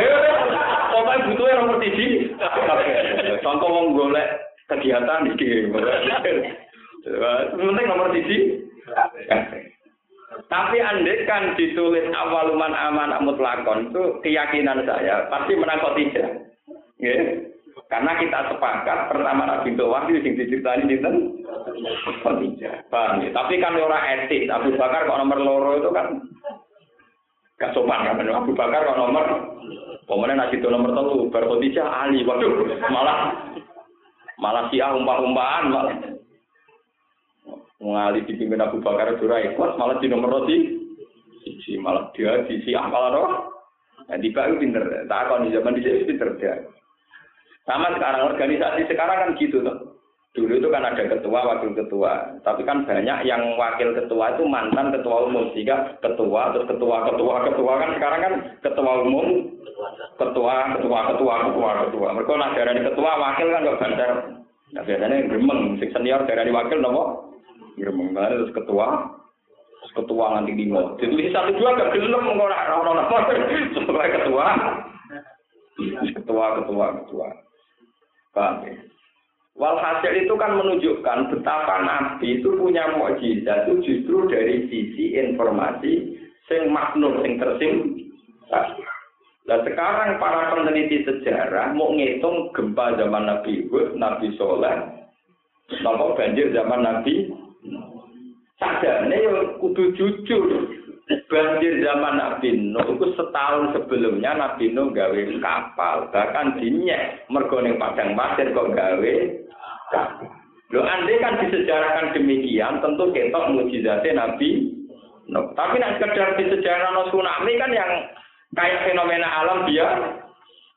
Pokoke butuhe nomor 1. Sangka wong golek kegiatan iki. Penting nomor 1. Tapi andai kan ditulis awaluman aman mutlakon itu keyakinan saya pasti menang tidak. Yeah. Karena kita sepakat pertama Nabi untuk wahyu sing diceritani dinten Khadijah. Paham ya? Tapi kan orang etik. Abu Bakar kok nomor loro itu kan gak sopan kan. Abu Bakar kok nomor Pemenang nasi itu nomor satu, Khadijah Ali. Waduh, malah malah siah umpah-umpahan malah. Mengali dipimpin Abu Bakar Dura ikhlas malah di nomor roti. Si malah dia di siah malah roh. Nah, tiba itu pinter. Tak akan di zaman di sini pinter dia. Sama sekarang organisasi sekarang kan gitu loh. Dulu itu kan ada ketua, wakil ketua. Tapi kan banyak yang wakil ketua itu mantan ketua umum. Sehingga ketua, terus ketua, ketua, ketua. Kan sekarang kan ketua umum, ketua, ketua, ketua, ketua, ketua. Mereka nak darah ketua, wakil kan gak banter. Nah biasanya gremeng, si senior darah wakil nopo. Gremeng, terus ketua, terus ketua nanti lima. Jadi satu dua gak gelem, orang-orang nopo. Sebagai ketua, ketua, ketua, ketua. Paham ya? Walhasil itu kan menunjukkan betapa Nabi itu punya mukjizat itu justru dari sisi informasi sing maknur sing tersim. Nah sekarang para peneliti sejarah mau ngitung gempa zaman Nabi Hud, Nabi Soleh, nopo banjir zaman Nabi. Sadane yang kudu jujur. Banjir zaman Nabi Nuh itu setahun sebelumnya Nabi Nuh gawe kapal, bahkan dinyek mergo ning padang pasir kok gawe kapal. Lo andai kan disejarahkan demikian, tentu ketok mujizatnya Nabi Nuh. Tapi nak sekedar disejarah no tsunami kan yang kayak fenomena alam dia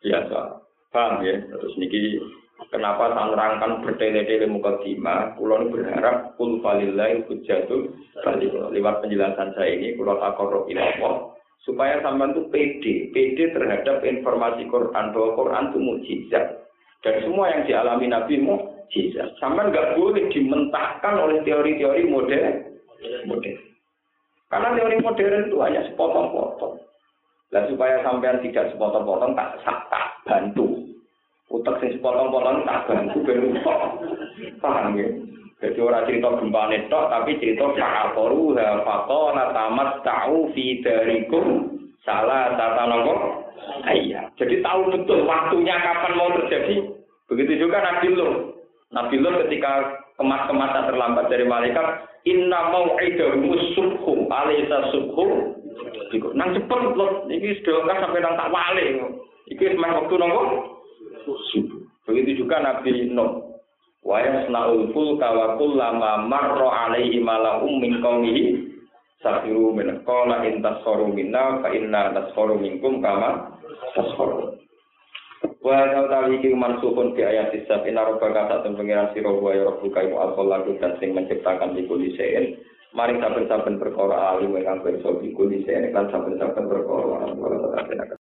biasa. Paham ya? Terus niki Kenapa saya nerangkan bertele-tele muka kima? Kulon berharap kul falilai hujjatul lewat penjelasan saya ini kulon akorok ilawah supaya sampean itu pede, pede terhadap informasi Quran bahwa Quran itu mujizat dan semua yang dialami Nabi mujizat. Sampean nggak boleh dimentahkan oleh teori-teori modern. modern. Karena teori modern itu hanya sepotong-potong. Dan supaya sampean tidak sepotong-potong tak tak bantu utek sing potong-potong tak bantu ben utek. Paham ya? Jadi orang cerita gempa netok, tapi cerita fa'akoru hafato natamat ta'u fi darikum salah tata nopo. Iya. Jadi tahu betul waktunya kapan mau terjadi. Begitu juga Nabi Lut. Nabi Lut ketika kemas-kemasan terlambat dari malaikat, inna mau'idahu subhu alaysa subhu. Nang cepet Lut, ini sudah sampai nang tak wale. Iki semai waktu Begitu juga Nabi Nuh. Wa yasna'ul fulka wa kullama marra alaihi mala'um min qaumihi safiru min qala in tasfaru minna fa inna tasfaru minkum kama tasfaru. Wa tawi iki mansukun di ayat isab inna rabbaka satun pengiran sira wa ya rabbuka iku al dan sing menciptakan di kulisein Mari saben-saben perkara alim ingkang pirsa di kulisein kan saben-saben perkara